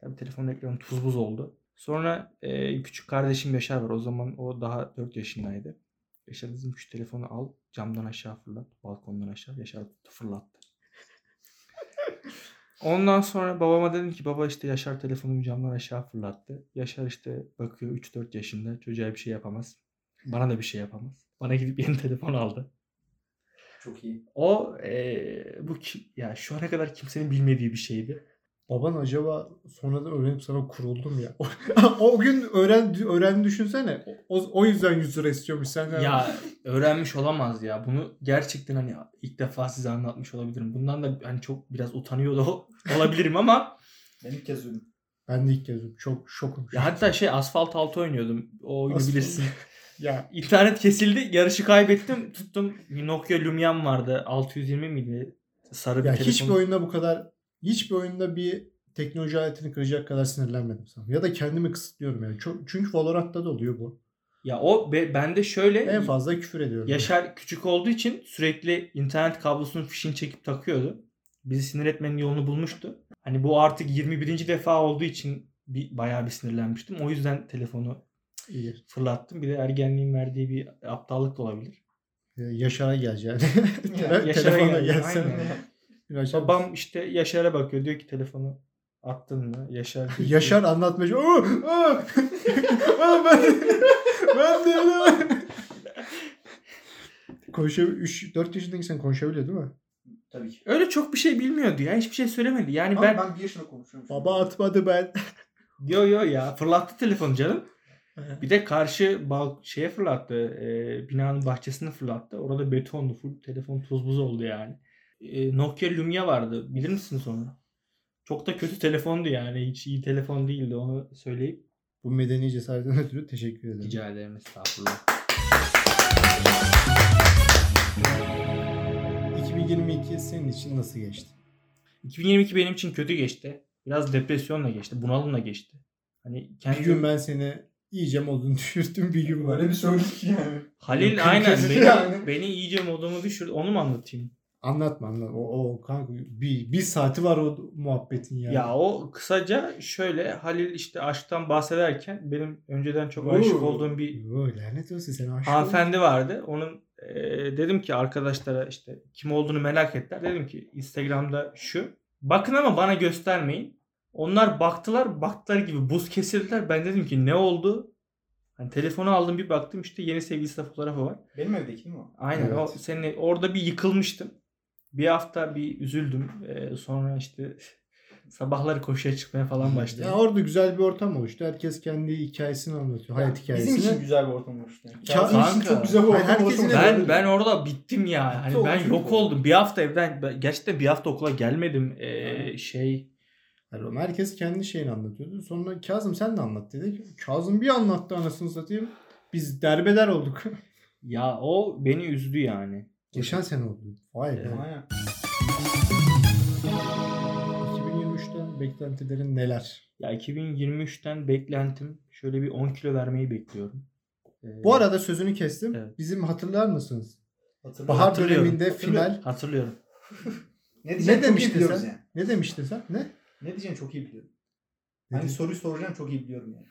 Tabii telefonun ekranı tuz buz oldu. Sonra e, küçük kardeşim Yaşar var. O zaman o daha 4 yaşındaydı. Yaşar dedim şu telefonu al camdan aşağı fırlat. Balkondan aşağı. Yaşar fırlattı. Ondan sonra babama dedim ki baba işte Yaşar telefonumu camdan aşağı fırlattı. Yaşar işte bakıyor 3-4 yaşında çocuğa bir şey yapamaz. Bana da bir şey yapamaz. Bana gidip yeni telefon aldı. Çok iyi. O eee, bu ki, ya şu ana kadar kimsenin bilmediği bir şeydi. Baban acaba sonradan öğrenip sana kuruldu mu ya? o gün öğren öğrendi düşünsene. O, o yüzden 100 lira istiyormuş senden. Ya öğrenmiş olamaz ya. Bunu gerçekten hani ilk defa size anlatmış olabilirim. Bundan da hani çok biraz utanıyor da o- olabilirim ama Ben ilk kez duydum. Ben de ilk kez duydum. Çok şokum. ya hatta şey asfalt altı oynuyordum. O oyunu Asfalt. bilirsin. ya İnternet kesildi. Yarışı kaybettim. Tuttum. Nokia Lumia'm vardı. 620 miydi? Sarı bir ya telefon. hiçbir oyunda bu kadar hiçbir oyunda bir teknoloji aletini kıracak kadar sinirlenmedim sana. Ya da kendimi kısıtlıyorum yani. Çok, çünkü Valorant'ta da oluyor bu. Ya o be, bende şöyle En fazla küfür ediyorum. Yaşar küçük olduğu için sürekli internet kablosunun fişini çekip takıyordu. Bizi sinir etmenin yolunu bulmuştu. Hani bu artık 21. defa olduğu için bir, bayağı bir sinirlenmiştim. O yüzden telefonu İyi. fırlattım. Bir de ergenliğin verdiği bir aptallık da olabilir. Ee, Yaşar'a geleceğim. Ya, Yaşar'a Telefona açar Babam mısın? işte Yaşar'a bakıyor. Diyor ki telefonu attın mı? Yaşar Yaşar anlatmacı. Aa, aa, aa, ben, ben de Konuşabiliyor. 3 4 yaşındaki sen konuşabiliyor değil mi? Tabii ki. Öyle çok bir şey bilmiyordu ya. Hiçbir şey söylemedi. Yani Ama ben... ben, bir yaşında konuşuyorum. Baba atmadı ben. Yo yo ya fırlattı telefonu canım. Bir de karşı bal şeye fırlattı. e, binanın bahçesine fırlattı. Orada betondu. Full telefon tuz buz oldu yani. E, Nokia Lumia vardı. Bilir misin sonra? Çok da kötü telefondu yani. Hiç iyi telefon değildi. Onu söyleyip Bu medeni cesaretten ötürü teşekkür ederim. rica ederim. Estağfurullah. 2022 senin için nasıl geçti? 2022 benim için kötü geçti. Biraz depresyonla geçti. Bunalımla geçti. Hani Bir kendim... gün ben seni iyice modunu düşürdüm bir gün var. Böyle bir söyledik yani. Halil aynen beni, yani. beni iyice modumu düşürdü. Onu mu anlatayım? Anlatma anlat. O, o kanka bir, bir saati var o muhabbetin ya. Ya o kısaca şöyle Halil işte aşktan bahsederken benim önceden çok aşık Oo. olduğum bir Yo, lanet olsun sen aşık hanımefendi vardı. Onun e, dedim ki arkadaşlara işte kim olduğunu merak ettiler. Dedim ki Instagram'da şu. Bakın ama bana göstermeyin. Onlar baktılar. Baktılar gibi buz kesildiler. Ben dedim ki ne oldu? Hani telefonu aldım bir baktım işte yeni sevgilisi fotoğrafı var. Benim evdeki mi o? Aynen o Evet. senin orada bir yıkılmıştım. Bir hafta bir üzüldüm. Ee, sonra işte sabahları koşuya çıkmaya falan başladım. Ya orada güzel bir ortam oluştu. Herkes kendi hikayesini anlatıyor. Hayat hikayesini. Bizim için güzel bir ortam oluştu. Yani. Ka- Kazım için Kanka. çok güzel bir ortam herkesin oluştu. ben ben orada bittim ya. Hani Çok ben yok oldum. Bir hafta evden ben- gerçekten bir hafta okula gelmedim. Ee, şey Yani oğlum herkes kendi şeyini anlatıyordu. Sonra Kazım sen de anlat dedik. Kazım bir anlattı anasını satayım. Biz derbeder olduk. ya o beni üzdü yani. Geçen sene oldu. Vay be. Evet. Aynen. 2023'ten beklentilerin neler? Ya 2023'ten beklentim şöyle bir 10 kilo vermeyi bekliyorum. Ee, Bu arada sözünü kestim. Evet. Bizim hatırlar mısınız? Hatırlıyorum. Bahar Hatırlıyorum. döneminde Hatırlıyorum. final. hatırlıyorum. Ne Ne demiştin sen? yani. Ne demiştin sen? Ne? Ne diyeceğini çok iyi biliyorum. Ne, Hangi de- soruyu soracağım çok iyi biliyorum yani.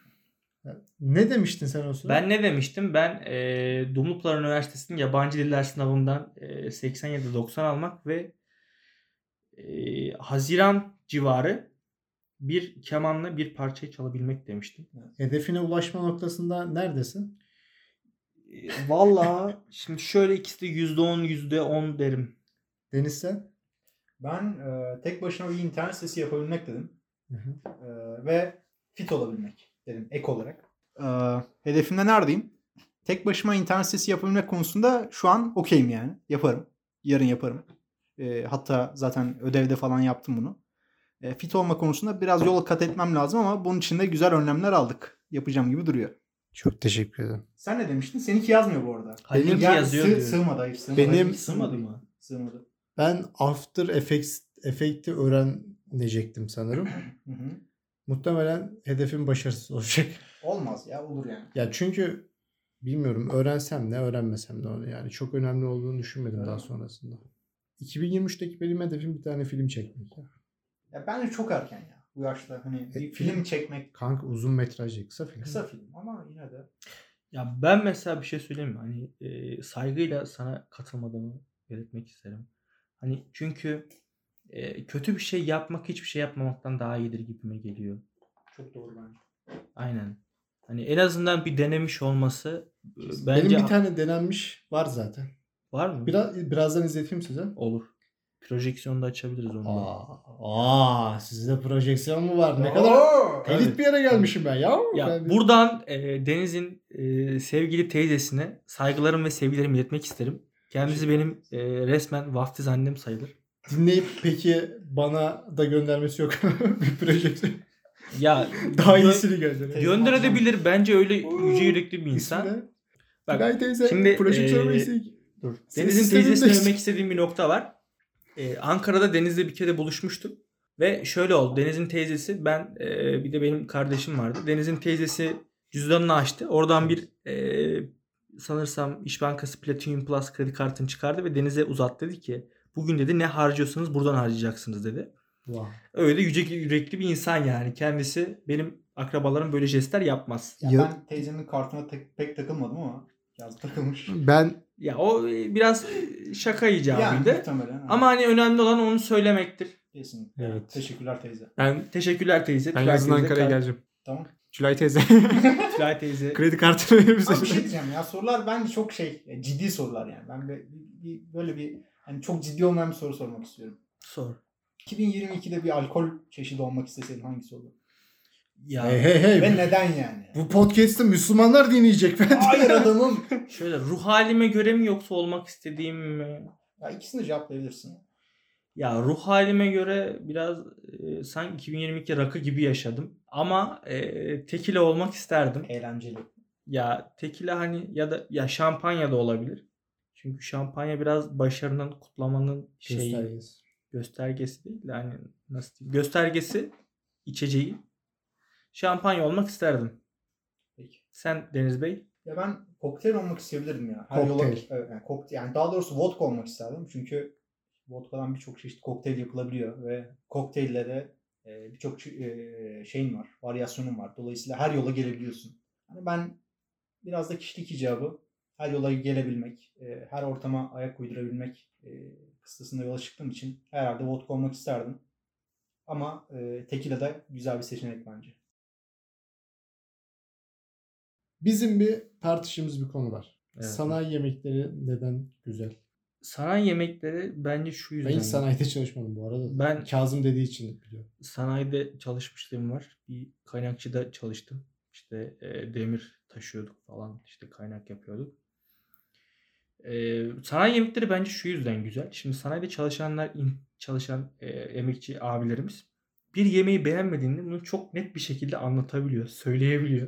Ne demiştin sen o sırada? Ben ne demiştim? Ben e, Dumlupınar Üniversitesi'nin yabancı diller sınavından e, 87-90 almak ve e, Haziran civarı bir kemanla bir parçayı çalabilmek demiştim. Hedefine ulaşma noktasında neredesin? E, Valla şimdi şöyle ikisi de %10 %10 derim. Deniz sen? Ben e, tek başına bir internet sitesi yapabilmek dedim. Hı hı. E, ve fit olabilmek dedim ek olarak. E, hedefimde neredeyim? Tek başıma internet sitesi yapabilmek konusunda şu an okeyim yani. Yaparım. Yarın yaparım. E, hatta zaten ödevde falan yaptım bunu. E, fit olma konusunda biraz yol kat etmem lazım ama bunun için de güzel önlemler aldık. Yapacağım gibi duruyor. Çok teşekkür ederim. Sen ne demiştin? Seninki yazmıyor bu arada. Halil'inki Ya, yazıyor Sığ, sığmadı hayır sığmadı. Benim- Sığmadı mı? Sığmadı. Ben After Effects efekti öğren inecektim sanırım. Muhtemelen hedefim başarısız olacak. Olmaz ya olur yani. Ya çünkü bilmiyorum öğrensem ne öğrenmesem ne onu yani çok önemli olduğunu düşünmedim Öyle daha mi? sonrasında. 2023'teki benim hedefim bir tane film çekmek ya. Ya bence çok erken ya. Bu yaşta hani bir E, film film- çekmek Kanka uzun metrajlı kısa film. kısa film ama yine de Ya ben mesela bir şey söyleyeyim mi? Hani e, saygıyla sana katılmadığımı belirtmek isterim. Hani çünkü e, kötü bir şey yapmak hiçbir şey yapmamaktan daha iyidir gibime geliyor. çok doğru bence. Aynen. Hani en azından bir denemiş olması e, Benim bence bir tane denenmiş var zaten. var mı? Biraz birazdan izleteyim size. Olur. Projeksiyonda açabiliriz onu. Aa, aa sizde projeksiyon mu var? Ne Oo! kadar elit bir yere gelmişim ben ya. Ya Ben- buradan e, Deniz'in e, sevgili teyzesine saygılarım ve sevgilerimi iletmek isterim. Kendisi benim e, resmen vaftiz annem sayılır. Dinleyip peki bana da göndermesi yok bir projeksiyon. Ya Daha iyisini gönder. gönderebilir. Bence öyle yüce yürekli bir İnsan. Bak, Tülay teyze şimdi, eee, eksik. Dur. Deniz'in eksik. övmek istediğim bir nokta var. Ee, Ankara'da Deniz'le bir kere buluşmuştum. Ve şöyle oldu. Deniz'in teyzesi ben e, bir de benim kardeşim vardı. Deniz'in teyzesi cüzdanını açtı. Oradan bir e, sanırsam İş Bankası Platinum Plus kredi kartını çıkardı ve Deniz'e uzattı dedi ki bugün dedi ne harcıyorsanız buradan harcayacaksınız dedi. Wow. Öyle yüce yürekli bir insan yani. Kendisi benim akrabalarım böyle jestler yapmaz. Ya Ya- ben teyzemin kartına tek- pek takılmadım ama yaz takılmış. Ben Ya o e, biraz şaka yani icabıydı. muhtemelen. Ama hani önemli olan onu söylemektir. kesinlikle. Evet. Teşekkürler teyze. Ben teşekkürler teyze. ben yazın Ankara'ya Kar- geleceğim. Tamam. Tülay teyze. Tülay teyze. Kredi kartını verir misin? Abi bir şey diyeceğim ya sorular bence çok şey e, ciddi sorular yani. Ben bir, bir- böyle bir hani çok ciddi olmayan bir soru sormak istiyorum. Sor. 2022'de bir alkol çeşidi olmak isteseydin hangisi olur? Ya hey hey hey. Ve neden yani? Bu podcast'ı Müslümanlar dinleyecek ben. Hayır adamım. şöyle ruh halime göre mi yoksa olmak istediğim mi? Ya ikisini de cevaplayabilirsin. Ya ruh halime göre biraz e, sanki 2022 rakı gibi yaşadım. Ama e, tekile olmak isterdim. Eğlenceli. Ya tekile hani ya da ya şampanya da olabilir. Çünkü şampanya biraz başarının kutlamanın şeyi Göstergesi. göstergesi değil de hani nasıl diyeyim göstergesi içeceği. Şampanya olmak isterdim. Peki. Sen Deniz Bey? Ya ben kokteyl olmak isteyebilirdim ya. Her yola, Kokteyl. evet, yani, kokteyl, yani daha doğrusu vodka olmak isterdim. Çünkü vodkadan birçok çeşit kokteyl yapılabiliyor ve kokteyllere e, birçok e, şeyin var, varyasyonun var. Dolayısıyla her yola gelebiliyorsun. Hani ben biraz da kişilik icabı her yola gelebilmek, e, her ortama ayak uydurabilmek e, kıstasında yola çıktığım için herhalde vodka olmak isterdim. Ama e, tekila da güzel bir seçenek bence. Bizim bir tartıştığımız bir konu var. Evet. Sanayi yemekleri neden güzel? Sanayi yemekleri bence şu Ben yüzden. hiç sanayide çalışmadım bu arada. Ben- Kazım dediği için biliyorum. sanayide çalışmışlığım var. Bir kaynakçıda çalıştım. İşte e, demir taşıyorduk falan. İşte kaynak yapıyorduk. E, sanayi yemekleri bence şu yüzden güzel. Şimdi sanayide çalışanlar, in- çalışan e, emekçi abilerimiz bir yemeği beğenmediğinde bunu çok net bir şekilde anlatabiliyor, söyleyebiliyor.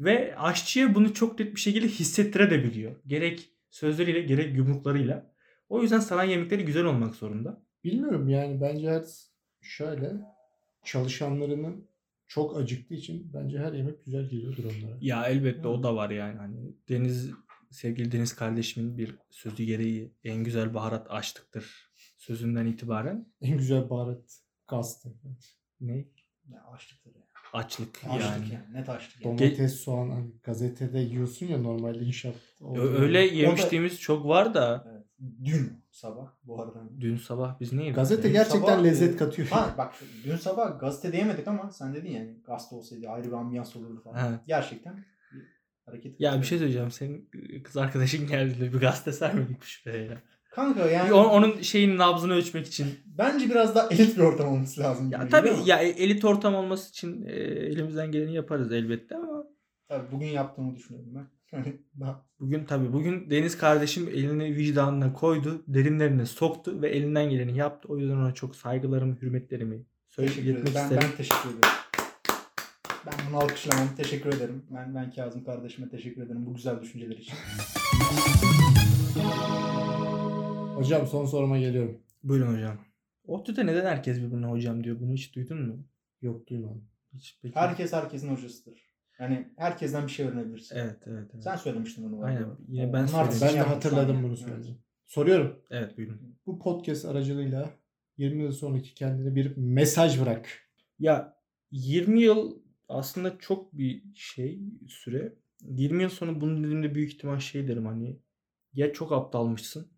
Ve aşçıya bunu çok net bir şekilde hissettirebiliyor. Gerek sözleriyle gerek yumruklarıyla. O yüzden sanayi yemekleri güzel olmak zorunda. Bilmiyorum yani bence her şöyle çalışanlarının çok acıktığı için bence her yemek güzel geliyordur onlara. Ya elbette Hı. o da var yani. Hani Deniz sevgili Deniz kardeşimin bir sözü gereği en güzel baharat açlıktır sözünden itibaren En güzel baharat gaztı. ne? Ya açlıktır ya. Açlık, Açlık yani. yani. Net açlık yani. Domates, soğan hani gazetede yiyorsun ya normalde inşaat. Öyle yemiştiğimiz çok var da Evet. Dün sabah bu arada. dün sabah biz ne yedik? Gazete ya? gerçekten Sabah, lezzet e, katıyor. Ha bak dün sabah gazetede yemedik ama sen dedin yani gazete olsaydı ayrı bir ambiyans olurdu falan. Evet. Gerçekten hareket. Ya bir şey söyleyeceğim. Senin kız arkadaşın geldi de bir gazete sermedik şüpheyle. Kanka yani O- Onun şeyin nabzını ölçmek için. bence biraz daha elit bir ortam olması lazım. Ya tabii ama- ya e- elit ortam olması için e, elimizden geleni yaparız elbette ama Tabii bugün yaptığımı düşünüyorum ben. Hani Bugün tabii bugün Deniz kardeşim elini vicdanına koydu, derinlerine soktu ve elinden geleni yaptı. O yüzden ona çok saygılarımı, hürmetlerimi söyleyip. Ben, isterim. ben teşekkür ederim. Ben bunu alkışlamam. Teşekkür ederim. Ben ben Kazım kardeşime teşekkür ederim bu güzel düşünceler için. Hocam son soruma geliyorum. Buyurun hocam. ODTÜ'de neden herkes birbirine hocam diyor? Bunu hiç duydun mu? Yok duymadım. Hiç peki. Herkes herkesin hocasıdır. Yani herkesten bir şey öğrenebilirsin. Evet evet evet. Sen söylemiştin bunu. Aynen, yine ben söyledim. Ben de hatırladım bunu yani. söylediğini. Soruyorum. Evet buyurun. Bu podcast aracılığıyla 20 yıl sonraki kendine bir mesaj bırak. Ya 20 yıl aslında çok bir şey süre. 20 yıl sonra bunu dediğimde büyük ihtimal şey derim hani ya çok aptalmışsın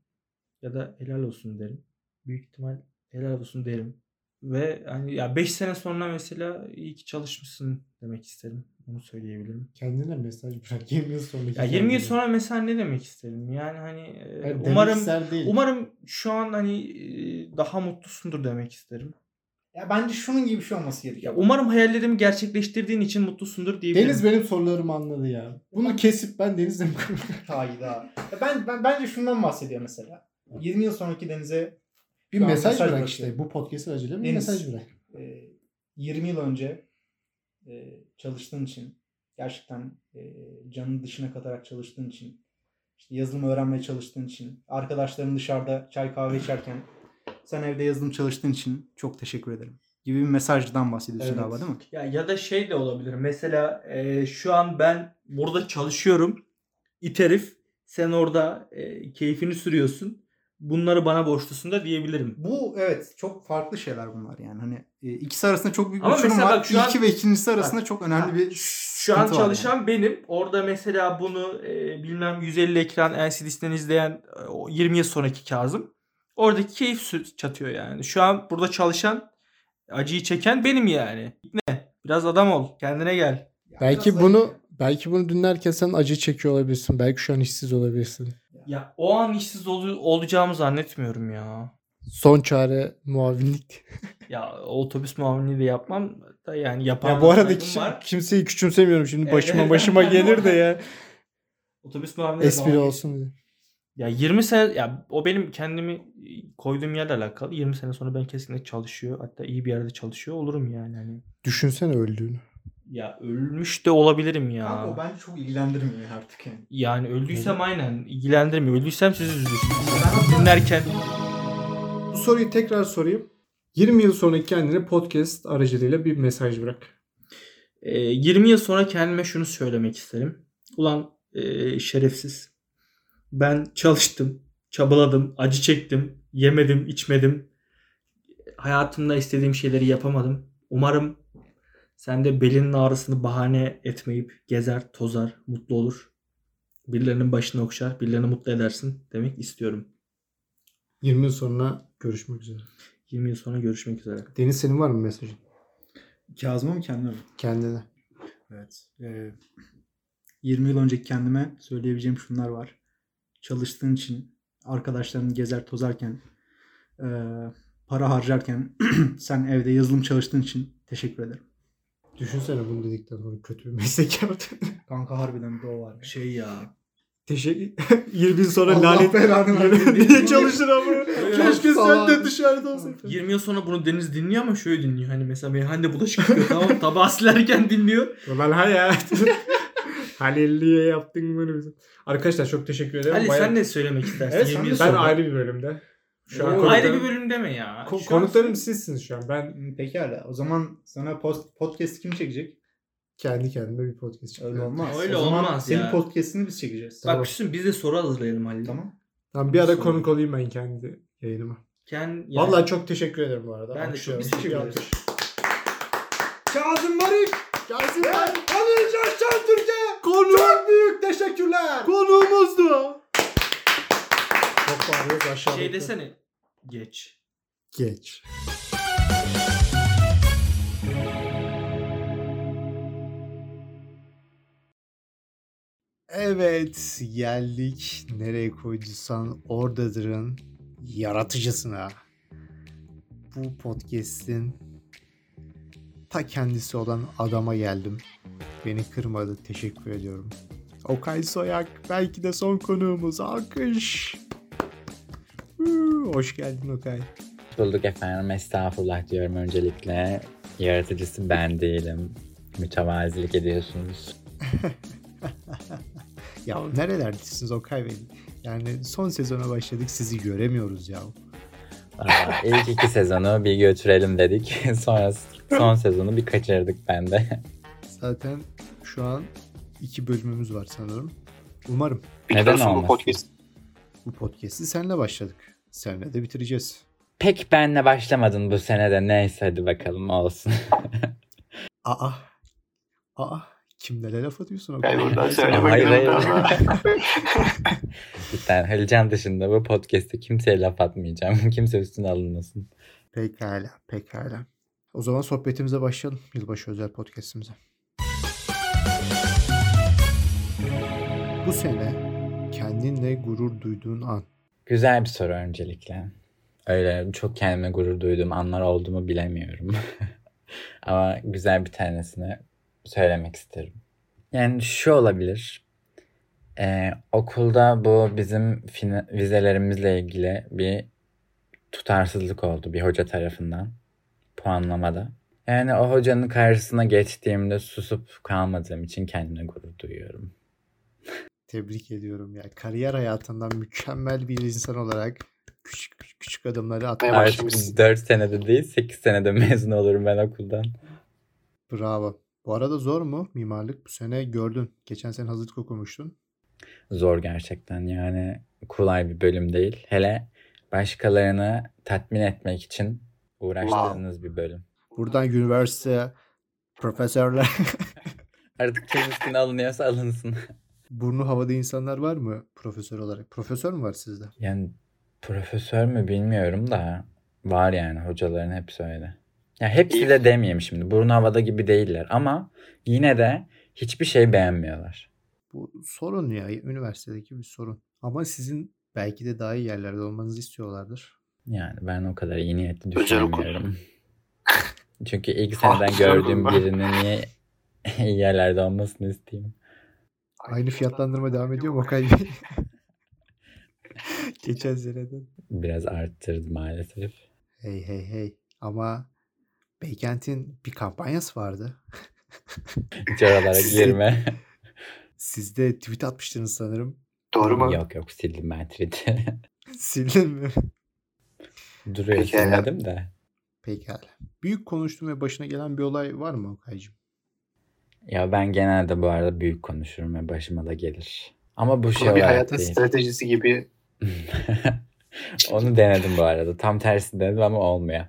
ya da helal olsun derim. Büyük ihtimal helal olsun derim. Ve hani ya 5 sene sonra mesela iyi ki çalışmışsın demek isterim. Onu söyleyebilirim. Kendine mesaj bırak 20 yıl sonraki Ya 20 yıl sonra mesela ne demek isterim? Yani hani demek umarım değil. umarım şu an hani daha mutlusundur demek isterim. Ya bence şunun gibi bir şey olması gerekiyor. Ya umarım hayallerimi gerçekleştirdiğin için mutlusundur diyebilirim. Deniz benim sorularımı anladı ya. Bunu kesip ben Deniz'le mi Hayda. Ya ben, ben bence şundan bahsediyor mesela. 20 yıl sonraki Deniz'e Bir mesaj, mesaj bırak işte. Bu podcast aracılığıyla bir Deniz. mesaj bırak. e, 20 yıl önce e, çalıştığın için gerçekten e, canını dışına katarak çalıştığın için işte yazılım öğrenmeye çalıştığın için arkadaşların dışarıda çay kahve içerken sen evde yazılım çalıştığın için çok teşekkür ederim gibi bir mesajdan bahsediyorsun Evet. galiba değil mi? Ya ya da şey de olabilir. Mesela e, şu an ben burada çalışıyorum. İt herif. Sen orada e, keyfini sürüyorsun. Bunları bana borçlusun da diyebilirim. Bu evet çok farklı şeyler bunlar yani hani e, ikisi arasında çok büyük bir Ama uçurum var. bak şu an- İlki ve ikincisi arasında Bak, çok önemli Ha, bir şu an çalışan benim. Orada mesela bunu e, bilmem 150 ekran LCD'sinden izleyen e, o 20 yıl sonraki Kazım. Oradaki keyif çatıyor yani. Şu an burada çalışan acıyı çeken benim yani. Ne? Biraz adam ol. Kendine gel. Belki Biraz bunu belki bunu dinlerken sen acı çekiyor olabilirsin. Belki şu an işsiz olabilirsin. Ya o an işsiz ol- olacağımı zannetmiyorum ya. Son çare muavinlik. Ya otobüs muavinliği de yapmam da yani yapan Ya bu arada var. kimseyi küçümsemiyorum şimdi Evet, başıma başıma gelir de ya. Otobüs muavinliği Espri olsun diye. Ya 20 sene ya o benim kendimi koyduğum yerle alakalı. 20 sene sonra ben kesinlikle çalışıyor. Hatta iyi bir yerde çalışıyor olurum yani hani. Düşünsene öldüğünü. Ya ölmüş de olabilirim ya. Kanka o bence çok ilgilendirmiyor artık yani. Yani öldüysem aynen ilgilendirmiyor. Öldüysem siz üzülürsünüz. Dinlerken Bu soruyu tekrar sorayım. 20 yıl sonraki kendine podcast aracılığıyla bir mesaj bırak. e, 20 yıl sonra kendime şunu söylemek isterim. Ulan e, şerefsiz. Ben çalıştım, çabaladım, acı çektim, yemedim, içmedim. Hayatımda istediğim şeyleri yapamadım. Umarım sen de belinin ağrısını bahane etmeyip gezer, tozar, mutlu olur. Birilerinin başını okşar, birilerini mutlu edersin demek istiyorum. 20 yıl sonra görüşmek üzere. 20 yıl sonra görüşmek üzere. Deniz senin var mı mesajın? Kazım'a mı kendine mi? Kendine. Evet. Ee, 20 yıl önceki kendime söyleyebileceğim şunlar var. Çalıştığın için, arkadaşların gezer tozarken, e, para harcarken, sen evde yazılım çalıştığın için teşekkür ederim. Düşünsene bunu dedikten sonra kötü bir meslek yaptın. Kanka harbiden de o var. Şey ya. Teşekkür 20 yıl sonra Allah lanet belanı versin. Niye çalışır ama? Keşke sen de dışarıda olsaydın. 20 yıl sonra bunu Deniz dinliyor ama şöyle dinliyor. Hani mesela meyhanede bulaşık yıkıyor tamam tabağı silerken dinliyor. Ulan hayat. Halilliye yaptın bunu bize. Arkadaşlar çok teşekkür ederim. Ali Bayağı- sen ne söylemek istersin Evet, 20 sen yıl de- ben sonra? ayrı bir bölümde. Şu an konuklarım, Ayrı bir bölüm deme ya. ko- Şu an- konuklarım sizsiniz şu an. Ben Pekala. O zaman sana post, podcast kim çekecek? kendi kendime bir podcast Öyle çekiyorum. olmaz. Öyle o zaman olmaz senin ya. podcast'ini biz çekeceğiz. Bak düşün biz de soru hazırlayalım Ali. Tamam. Tamam bir ara Sonra. konuk olayım ben kendi yayınıma. Ken, yani- Vallahi çok teşekkür ederim bu arada. Ben de çok teşekkür ederim. Kazım Marık! Gelsin ve lan. Anıl Coşcan Türkiye! Konu, Çok büyük teşekkürler! konuğumuzdu. Çok bağırıyoruz aşağıda. şey desene. Geç. Geç. Evet geldik nereye koyduysan oradadırın yaratıcısına. Bu podcast'in ta kendisi olan adama geldim. Beni kırmadı teşekkür ediyorum. Okay Soyak belki de son konuğumuz alkış. Hoş geldin Okay. Bulduk efendim. Estağfurullah diyorum öncelikle. Yaratıcısı ben değilim. Mütevazilik ediyorsunuz. Ya nerelerdesiniz Okay Bey? Yani son sezona başladık sizi göremiyoruz ya. Valla ilk iki sezonu bir götürelim dedik. Sonra son sezonu bir kaçırdık bende. Zaten şu an iki bölümümüz var sanırım. Umarım Neden Bitiyorsun bu olmasın? podcast. bu podcast'i senle başladık. Senle de bitireceğiz. Pek benle başlamadın bu sene de neyse hadi bakalım olsun. Aa. Aa. Kimlere laf atıyorsun? o Ben kadar? buradan Hayır, söylemek hayır. ama. Cidden Halilcan dışında bu podcast'te kimseye laf atmayacağım. Kimse üstüne alınmasın. Pekala, pekala. O zaman sohbetimize başlayalım. Yılbaşı özel podcastimize. Bu sene kendinle gurur duyduğun an. Güzel bir soru öncelikle. Öyle çok kendime gurur duyduğum anlar oldu mu bilemiyorum. Ama güzel bir tanesini söylemek isterim. Yani şu olabilir. Ee, okulda bu bizim vizelerimizle ilgili bir tutarsızlık oldu bir hoca tarafından puanlamada. Yani o hocanın karşısına geçtiğimde susup kalmadığım için kendime gurur duyuyorum. Tebrik ediyorum ya. Kariyer hayatından mükemmel bir insan olarak küçük küçük, küçük adımları atmaya başlamışsın. 4 senede değil 8 senede mezun olurum ben okuldan. Bravo. Bu arada zor mu mimarlık? Bu sene gördün. Geçen sene hazırlık okumuştun. Zor gerçekten yani kolay bir bölüm değil. Hele başkalarını tatmin etmek için uğraştığınız bir bölüm. Buradan üniversite profesörler Artık kim üstüne alınıyorsa alınsın. burnu havada insanlar var mı profesör olarak? Profesör mü var sizde? Yani profesör mü bilmiyorum da var yani hocaların hepsi öyle. Ya hepsi de demeyeyim şimdi. Burun havada gibi değiller ama yine de hiçbir şey beğenmiyorlar. Bu sorun ya. Üniversitedeki bir sorun. Ama sizin belki de daha iyi yerlerde olmanızı istiyorlardır. Yani ben o kadar iyi niyetli düşünemiyorum. Çünkü ilk seneden güzel gördüğüm birinin niye iyi yerlerde olmasını isteyeyim. Aynı fiyatlandırma devam ediyor mu Okay Bey? Geçen seneden. Biraz arttırdı maalesef. Hey hey hey. Ama Beykent'in bir kampanyası vardı. Hiç oralara girme. Siz de tweet atmıştınız sanırım. Doğru mu? yok yok sildim ben tweet'i. Sildin mi? Duruyor Pekala. silmedim de. Pekala. Büyük konuştuğun ve başına gelen bir olay var mı Okay'cığım? Ya ben genelde bu arada büyük konuşurum ve başıma da gelir. Ama bu şey bir hayatın değil. stratejisi gibi. Onu denedim bu arada. Tam tersi denedim ama olmuyor.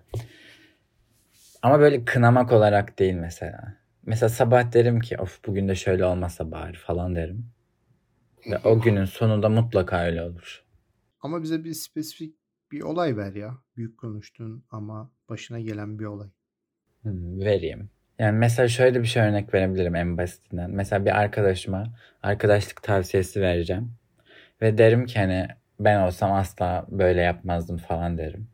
Ama böyle kınamak olarak değil mesela. Mesela sabah derim ki of bugün de şöyle olmasa bari falan derim. Ve o günün sonunda mutlaka öyle olur. Ama bize bir spesifik bir olay ver ya. Büyük konuştuğun ama başına gelen bir olay. Hmm, vereyim. Yani mesela şöyle bir şey örnek verebilirim en basitinden. Mesela bir arkadaşıma arkadaşlık tavsiyesi vereceğim. Ve derim ki hani ben olsam asla böyle yapmazdım falan derim.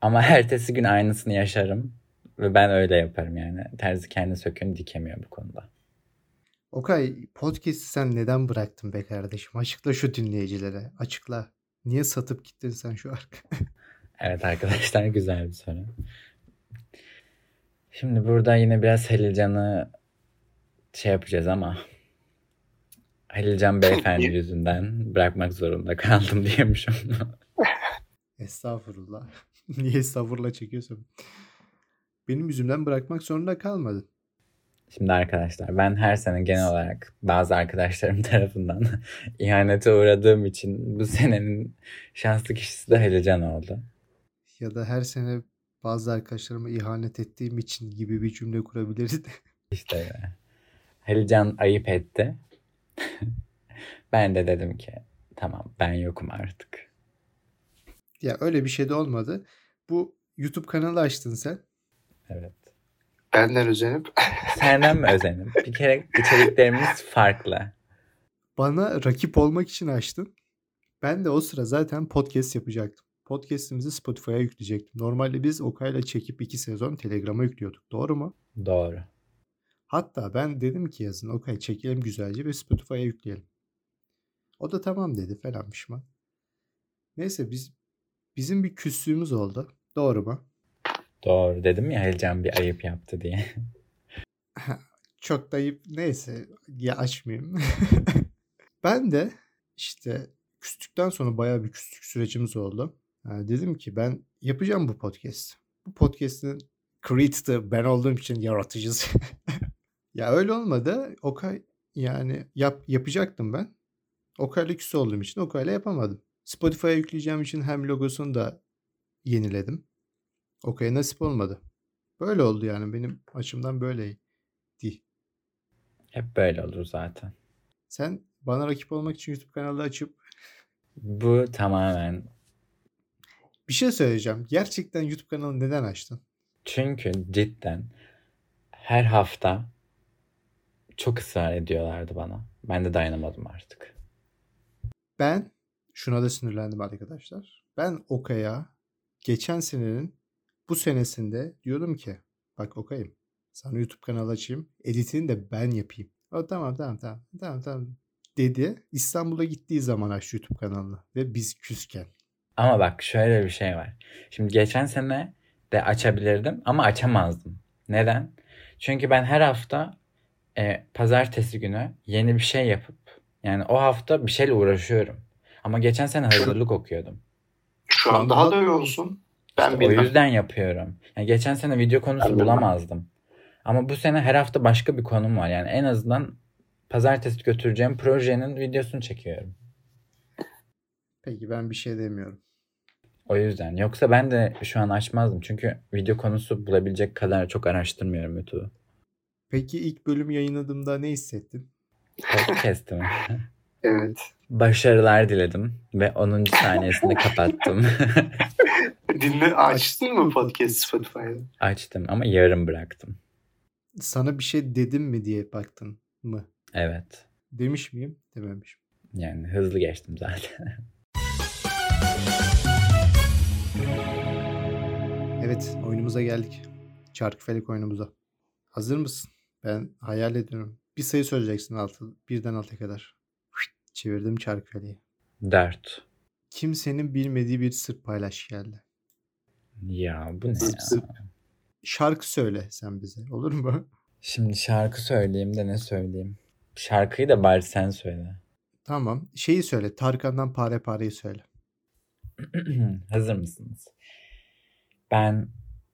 Ama ertesi gün aynısını yaşarım. Ve ben öyle yaparım yani. Terzi kendi söküğünü dikemiyor bu konuda. Okay podcast'i sen neden bıraktın be kardeşim? Açıkla şu dinleyicilere. Açıkla. Niye satıp gittin sen şu arka? Evet arkadaşlar güzel bir soru. Şimdi burada yine biraz Halilcan'ı şey yapacağız ama Halilcan beyefendi yüzünden bırakmak zorunda kaldım diyormuşum. Estağfurullah. Niye estağfurullah çekiyorsun? Benim yüzümden bırakmak zorunda kalmadın. Şimdi arkadaşlar ben her sene genel olarak bazı arkadaşlarım tarafından ihanete uğradığım için bu senenin şanslı kişisi de Halilcan oldu. Ya da her sene bazı arkadaşlarıma ihanet ettiğim için gibi bir cümle kurabiliriz. İşte öyle. Halilcan ayıp etti. ben de dedim ki tamam ben yokum artık. ya öyle bir şey de olmadı. Bu YouTube kanalı açtın sen. Evet. Benden özenip Senden mi özenim? Bir kere içeriklerimiz farklı. Bana rakip olmak için açtın. Ben de o sıra zaten podcast yapacaktım. Podcast'imizi Spotify'a yükleyecektim. Normalde biz Okay'la çekip iki sezon Telegram'a yüklüyorduk. Doğru mu? Doğru. Hatta ben dedim ki yazın Okay çekelim güzelce ve Spotify'a yükleyelim. O da tamam dedi falan pişman. Neyse biz bizim bir küslüğümüz oldu. Doğru mu? Doğru dedim ya Halilcan bir ayıp yaptı diye. Çok da ayıp. Neyse ya açmayayım. ben de işte küstükten sonra bayağı bir küslük sürecimiz oldu. Dedim ki ben yapacağım bu podcast. Bu podcast'in creator'ı ben olduğum için yaratıcısı. ya öyle olmadı. Okay yani yap, yapacaktım ben. Okay'la küs olduğum için Okay'la yapamadım. Spotify'a yükleyeceğim için hem logosunu da yeniledim. Okay'a nasip olmadı. Böyle oldu yani benim açımdan böyleydi. Hep böyle olur zaten. Sen bana rakip olmak için YouTube kanalı açıp Bu tamamen bir şey söyleyeceğim. Gerçekten YouTube kanalı neden açtın? çünkü cidden her hafta çok ısrar ediyorlardı bana. Ben de dayanamadım artık. Ben şuna da sinirlendim arkadaşlar. Ben Okay'a geçen senenin bu senesinde diyordum ki bak Okay'ım sana YouTube kanalı açayım. Editini de ben yapayım. O tamam tamam tamam tamam tamam dedi. İstanbul'a gittiği zaman açtı YouTube kanalını ve biz küsken. Ama bak şöyle bir şey var. Şimdi geçen sene de açabilirdim ama açamazdım. Neden? Çünkü ben her hafta e, pazartesi günü yeni bir şey yapıp yani o hafta bir şeyle uğraşıyorum. Ama geçen sene hazırlık okuyordum. Şu an daha da olsun. Ben İşte o yüzden yapıyorum. Yani geçen sene video konusu Ben bilmem. bulamazdım. Ama bu sene her hafta başka bir konum var. Yani en azından pazartesi götüreceğim projenin videosunu çekiyorum. Peki ben bir şey demiyorum. O yüzden. Yoksa ben de şu an açmazdım. Çünkü video konusu bulabilecek kadar çok araştırmıyorum YouTube'u. Peki ilk bölüm yayınladığımda ne hissettin? Podcast'imi. Evet. Başarılar diledim. Ve 10. saniyesinde kapattım. Dinle açtın mı podcast Spotify'da? Açtım ama yarım bıraktım. Sana bir şey dedim mi diye baktın mı? Evet. Demiş miyim? Dememişim. Yani hızlı geçtim zaten. Evet oyunumuza geldik. Çarkıfelik oyunumuza. Hazır mısın? Ben hayal ediyorum. Bir sayı söyleyeceksin altı, birden alta kadar. Çevirdim çarkıfeleği. 4. Kimsenin bilmediği bir sır paylaş geldi. Ya bu ne Zıp ya? zıp. Şarkı söyle sen bize. Olur mu? Şimdi şarkı söyleyeyim de ne söyleyeyim? Şarkıyı da bari sen söyle. Tamam. Şeyi söyle. Tarkan'dan pare pareyi söyle. Hazır mısınız? Ben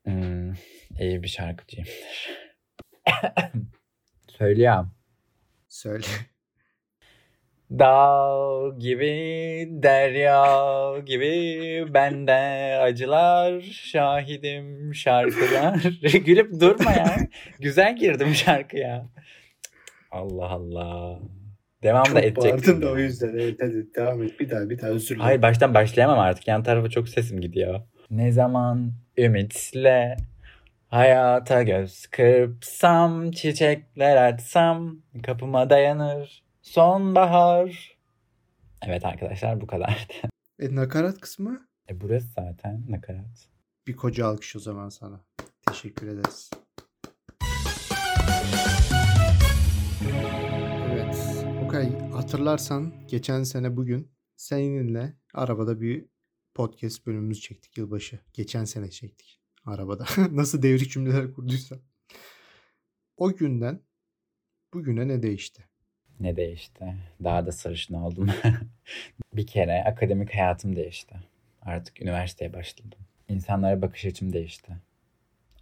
hmm, iyi bir şarkıcıyımdır. Söylüyorum. Söyle. Dağ gibi, derya gibi bende acılar şahidim şarkılar. Gülüp durma ya. Güzel girdim şarkıya. Allah Allah. Devam da edecektim. de. yüzden. Evet hadi devam et. Bir daha bir daha özür dilerim. Hayır baştan başlayamam artık. Yan tarafa çok sesim gidiyor. Ne zaman ümitle hayata göz kırpsam, çiçekler açsam, kapıma dayanır sonbahar. Evet arkadaşlar bu kadardı. E, nakarat kısmı? E burası zaten nakarat. Bir koca alkış o zaman sana. Teşekkür ederiz. Hatırlarsan geçen sene bugün seninle arabada bir podcast bölümümüzü çektik yılbaşı. Geçen sene çektik arabada. Nasıl devrik cümleler kurduysam. O günden bugüne ne değişti? Ne değişti? Daha da sarışın oldum. bir kere akademik hayatım değişti. Artık üniversiteye başladım. İnsanlara bakış açım değişti.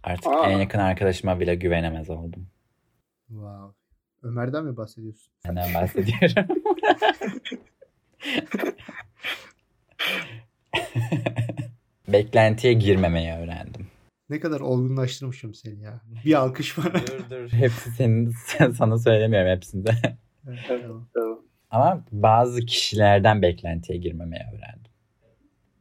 Artık Aa. en yakın arkadaşıma bile güvenemez oldum. Wow. Ömer'den mi bahsediyorsun? Senden bahsediyorum. Beklentiye girmemeyi öğrendim. Ne kadar olgunlaştırmışım seni ya. Bir alkış bana. dur dur. Hepsi senin, sana söylemiyorum hepsinde. Evet, tamam. Tamam. Ama bazı kişilerden beklentiye girmemeyi öğrendim.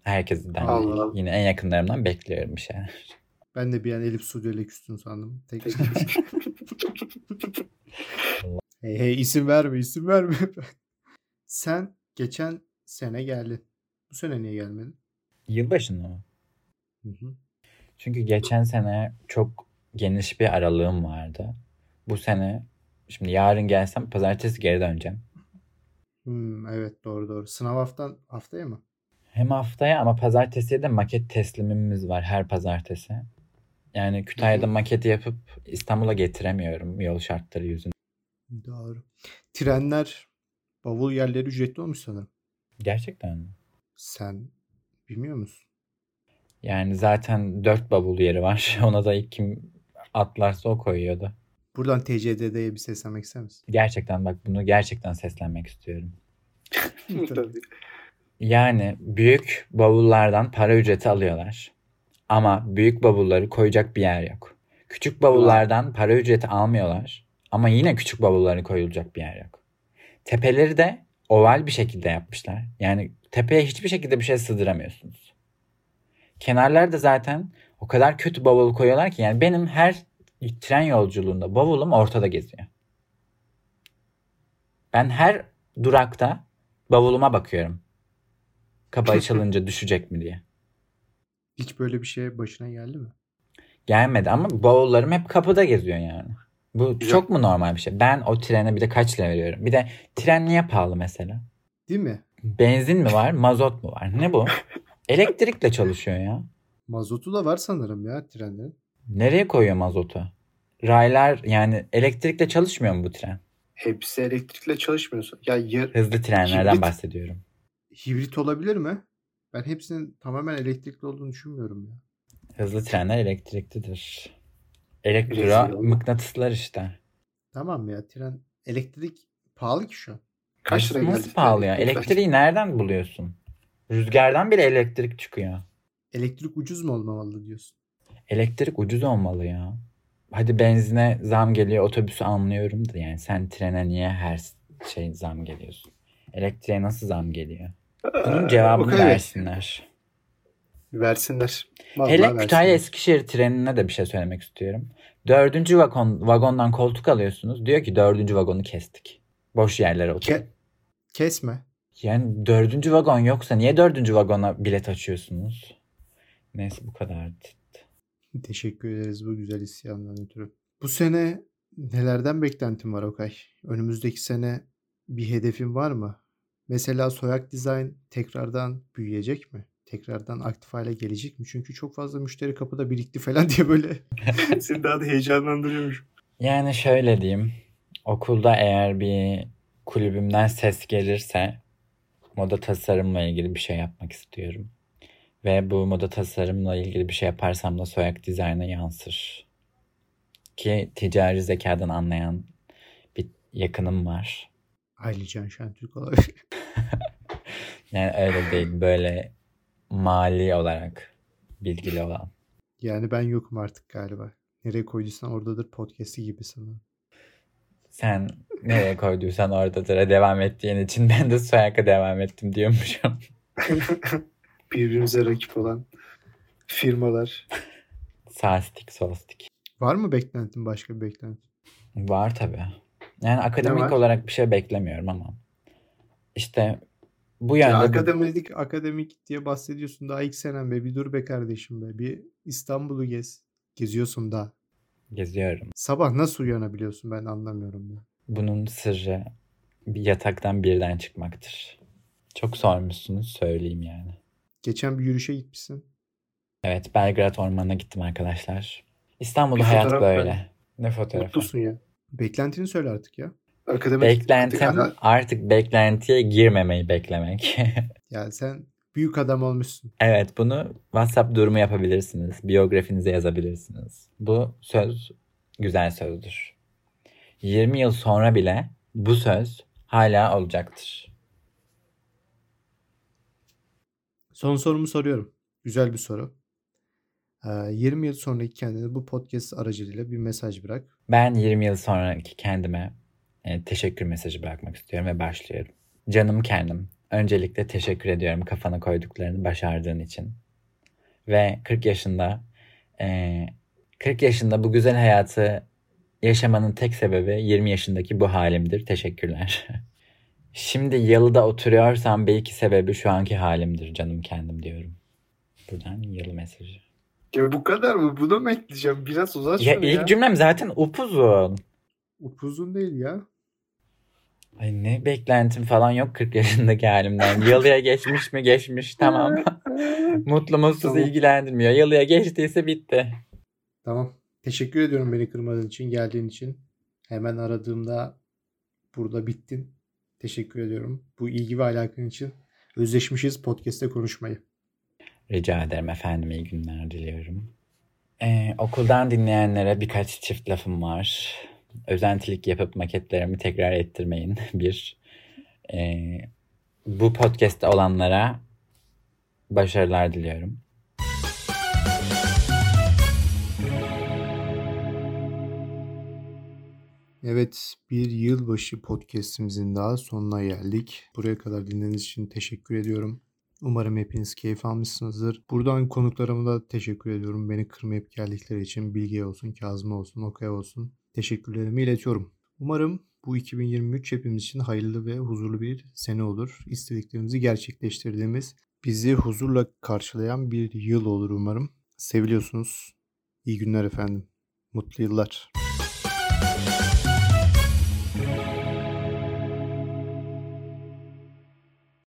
Herkesten Allah. Yine en yakınlarımdan bekliyorum bir şeyler. Ben de bir an Elif Suudi ile küstün sandım. Tek... hey hey isim verme isim verme. Sen geçen sene geldin. Bu sene niye gelmedin? Yılbaşında mı? Hı hı. Çünkü geçen sene çok geniş bir aralığım vardı. Bu sene şimdi yarın gelsem pazartesi geri döneceğim. Hmm, evet doğru doğru. Sınav haftan haftaya mı? Hem haftaya ama pazartesiye de maket teslimimiz var her pazartesi. Yani Kütahya'da maketi yapıp İstanbul'a getiremiyorum yol şartları yüzünden. Doğru. Trenler, bavul yerleri ücretli olmuş sanırım. Gerçekten mi? Sen bilmiyor musun? Yani zaten dört bavul yeri var. Ona da ilk kim atlarsa o koyuyordu. Buradan TCDD'ye bir seslenmek ister misin? Gerçekten bak bunu gerçekten seslenmek istiyorum. Tabii. Yani büyük bavullardan para ücreti alıyorlar. Ama büyük bavulları koyacak bir yer yok. Küçük bavullardan para ücreti almıyorlar. Ama yine küçük bavulları koyulacak bir yer yok. Tepeleri de oval bir şekilde yapmışlar. Yani tepeye hiçbir şekilde bir şey sığdıramıyorsunuz. Kenarlar da zaten o kadar kötü bavul koyuyorlar ki yani benim her tren yolculuğunda bavulum ortada geziyor. Ben her durakta bavuluma bakıyorum. Kapı açılınca düşecek mi diye. Hiç böyle bir şey başına geldi mi? Gelmedi ama bavullarım hep kapıda geziyor yani. Bu Güzel. çok mu normal bir şey? Ben o trene bir de kaç lira veriyorum? Bir de tren niye pahalı mesela? Değil mi? Benzin mi var, mazot mu var? Ne bu? Elektrikle çalışıyor ya. Mazotu da var sanırım ya trende. Nereye koyuyor mazotu? Raylar yani elektrikle çalışmıyor mu bu tren? Hepsi elektrikle çalışmıyorsa. Ya yer, Hızlı trenlerden Hibrit. bahsediyorum. Hibrit olabilir mi? Ben hepsinin tamamen elektrikli olduğunu düşünmüyorum ya. Hızlı trenler elektriklidir. Elektro mıknatıslar işte. Tamam ya tren elektrik pahalı ki şu an. kaç lira Nasıl pahalı ya? Elektriği nereden buluyorsun? Rüzgardan bile elektrik çıkıyor. Elektrik ucuz mu olmamalı diyorsun? Elektrik ucuz olmalı ya. Hadi benzine zam geliyor otobüsü anlıyorum da yani sen trene niye her şey zam geliyorsun? Elektriğe nasıl zam geliyor? Bunun cevabını O kadar. versinler. Versinler. Vallahi Hele versinler. Kütahya Eskişehir trenine de bir şey söylemek istiyorum. Dördüncü vagon, vagondan koltuk alıyorsunuz. Diyor ki dördüncü vagonu kestik. Boş yerlere oturun. Ke- kesme. Yani dördüncü vagon yoksa niye dördüncü vagona bilet açıyorsunuz? Neyse bu kadardı. Teşekkür ederiz bu güzel isyandan ötürü. Bu sene nelerden beklentin var Okay? Önümüzdeki sene bir hedefin var mı? Mesela Soyak Design tekrardan büyüyecek mi? Tekrardan aktif hale gelecek mi? Çünkü çok fazla müşteri kapıda birikti falan diye böyle. Seni daha da heyecanlandırıyormuş. Yani şöyle diyeyim. Okulda eğer bir kulübümden ses gelirse moda tasarımla ilgili bir şey yapmak istiyorum. Ve bu moda tasarımla ilgili bir şey yaparsam da Soyak Design'a yansır. Ki ticari zekadan anlayan bir yakınım var. Aylıcan Şentürk olabilir. Yani öyle değil böyle mali olarak bilgili olan. Yani ben yokum artık galiba. Nereye koyduysan oradadır podcast'i gibi sanırım. Sen nereye koyduysan oradadır devam ettiğin için ben de Soyak'a devam ettim diyormuşum. Birbirimize rakip olan firmalar. Sastik sostik. Var mı beklentin başka bir beklentin? Var tabii. Yani akademik olarak bir şey beklemiyorum ama işte bu yönde Ya Akademik, akademik diye bahsediyorsun. Daha ilk senem be. Bir dur be kardeşim be. Bir İstanbul'u gez. Geziyorsun da. geziyorum. Sabah nasıl uyanabiliyorsun ben anlamıyorum ya. Bunun sırrı bir yataktan birden çıkmaktır. Çok sormuşsunuz söyleyeyim yani. Geçen bir yürüyüşe gitmişsin. Evet Belgrad Ormanı'na gittim arkadaşlar. İstanbul'da hayat böyle. Ne fotoğrafı? Mutlusun ya. Beklentini söyle artık ya. Akademik. Beklentim Artık- artık beklentiye girmemeyi beklemek. Ya sen büyük adam olmuşsun. Evet bunu WhatsApp durumu yapabilirsiniz. Biyografinize yazabilirsiniz. Bu söz güzel sözdür. 20 yıl sonra bile bu söz hala olacaktır. Son sorumu soruyorum. Güzel bir soru. Ee, 20 yıl sonraki kendine bu podcast aracılığıyla bir mesaj bırak. Ben 20 yıl sonraki kendime e, teşekkür mesajı bırakmak istiyorum ve başlıyorum. Canım kendim. Öncelikle teşekkür ediyorum kafana koyduklarını başardığın için. Ve 40 yaşında e, 40 yaşında bu güzel hayatı yaşamanın tek sebebi 20 yaşındaki bu halimdir. Teşekkürler. Şimdi yalıda oturuyorsam belki sebebi şu anki halimdir canım kendim diyorum. Buradan yalı mesajı. Ya bu kadar mı? Bunu mu ekleyeceğim? Biraz uzat Ya ilk ya. cümlem zaten upuzun. Upuzun değil ya. Ay ne beklentim falan yok 40 yaşındaki halimden. Yalıya geçmiş mi geçmiş tamam. Mutlu mutsuz Tamam. ilgilendirmiyor. Yalıya geçtiyse bitti. Tamam. Teşekkür ediyorum beni kırmadığın için, geldiğin için. Hemen aradığımda burada bittin. Teşekkür ediyorum. Bu ilgi ve alakan için özleşmişiz podcast'te konuşmayı. Rica ederim efendim iyi günler diliyorum. Ee, okuldan dinleyenlere birkaç çift lafım var. Özentilik yapıp maketlerimi tekrar ettirmeyin. Bir. Ee, bu podcast'te olanlara başarılar diliyorum. Evet, bir yılbaşı podcast'imizin daha sonuna geldik. Buraya kadar dinlediğiniz için teşekkür ediyorum. Umarım hepiniz keyif almışsınızdır. Buradan konuklarıma da teşekkür ediyorum. Beni kırmayıp geldikleri için Bilge olsun, Kazım olsun, Okay olsun. Teşekkürlerimi iletiyorum. Umarım bu 2023 hepimiz için hayırlı ve huzurlu bir sene olur. İstediklerimizi gerçekleştirdiğimiz, bizi huzurla karşılayan bir yıl olur umarım. Seviliyorsunuz. İyi günler efendim. Mutlu yıllar.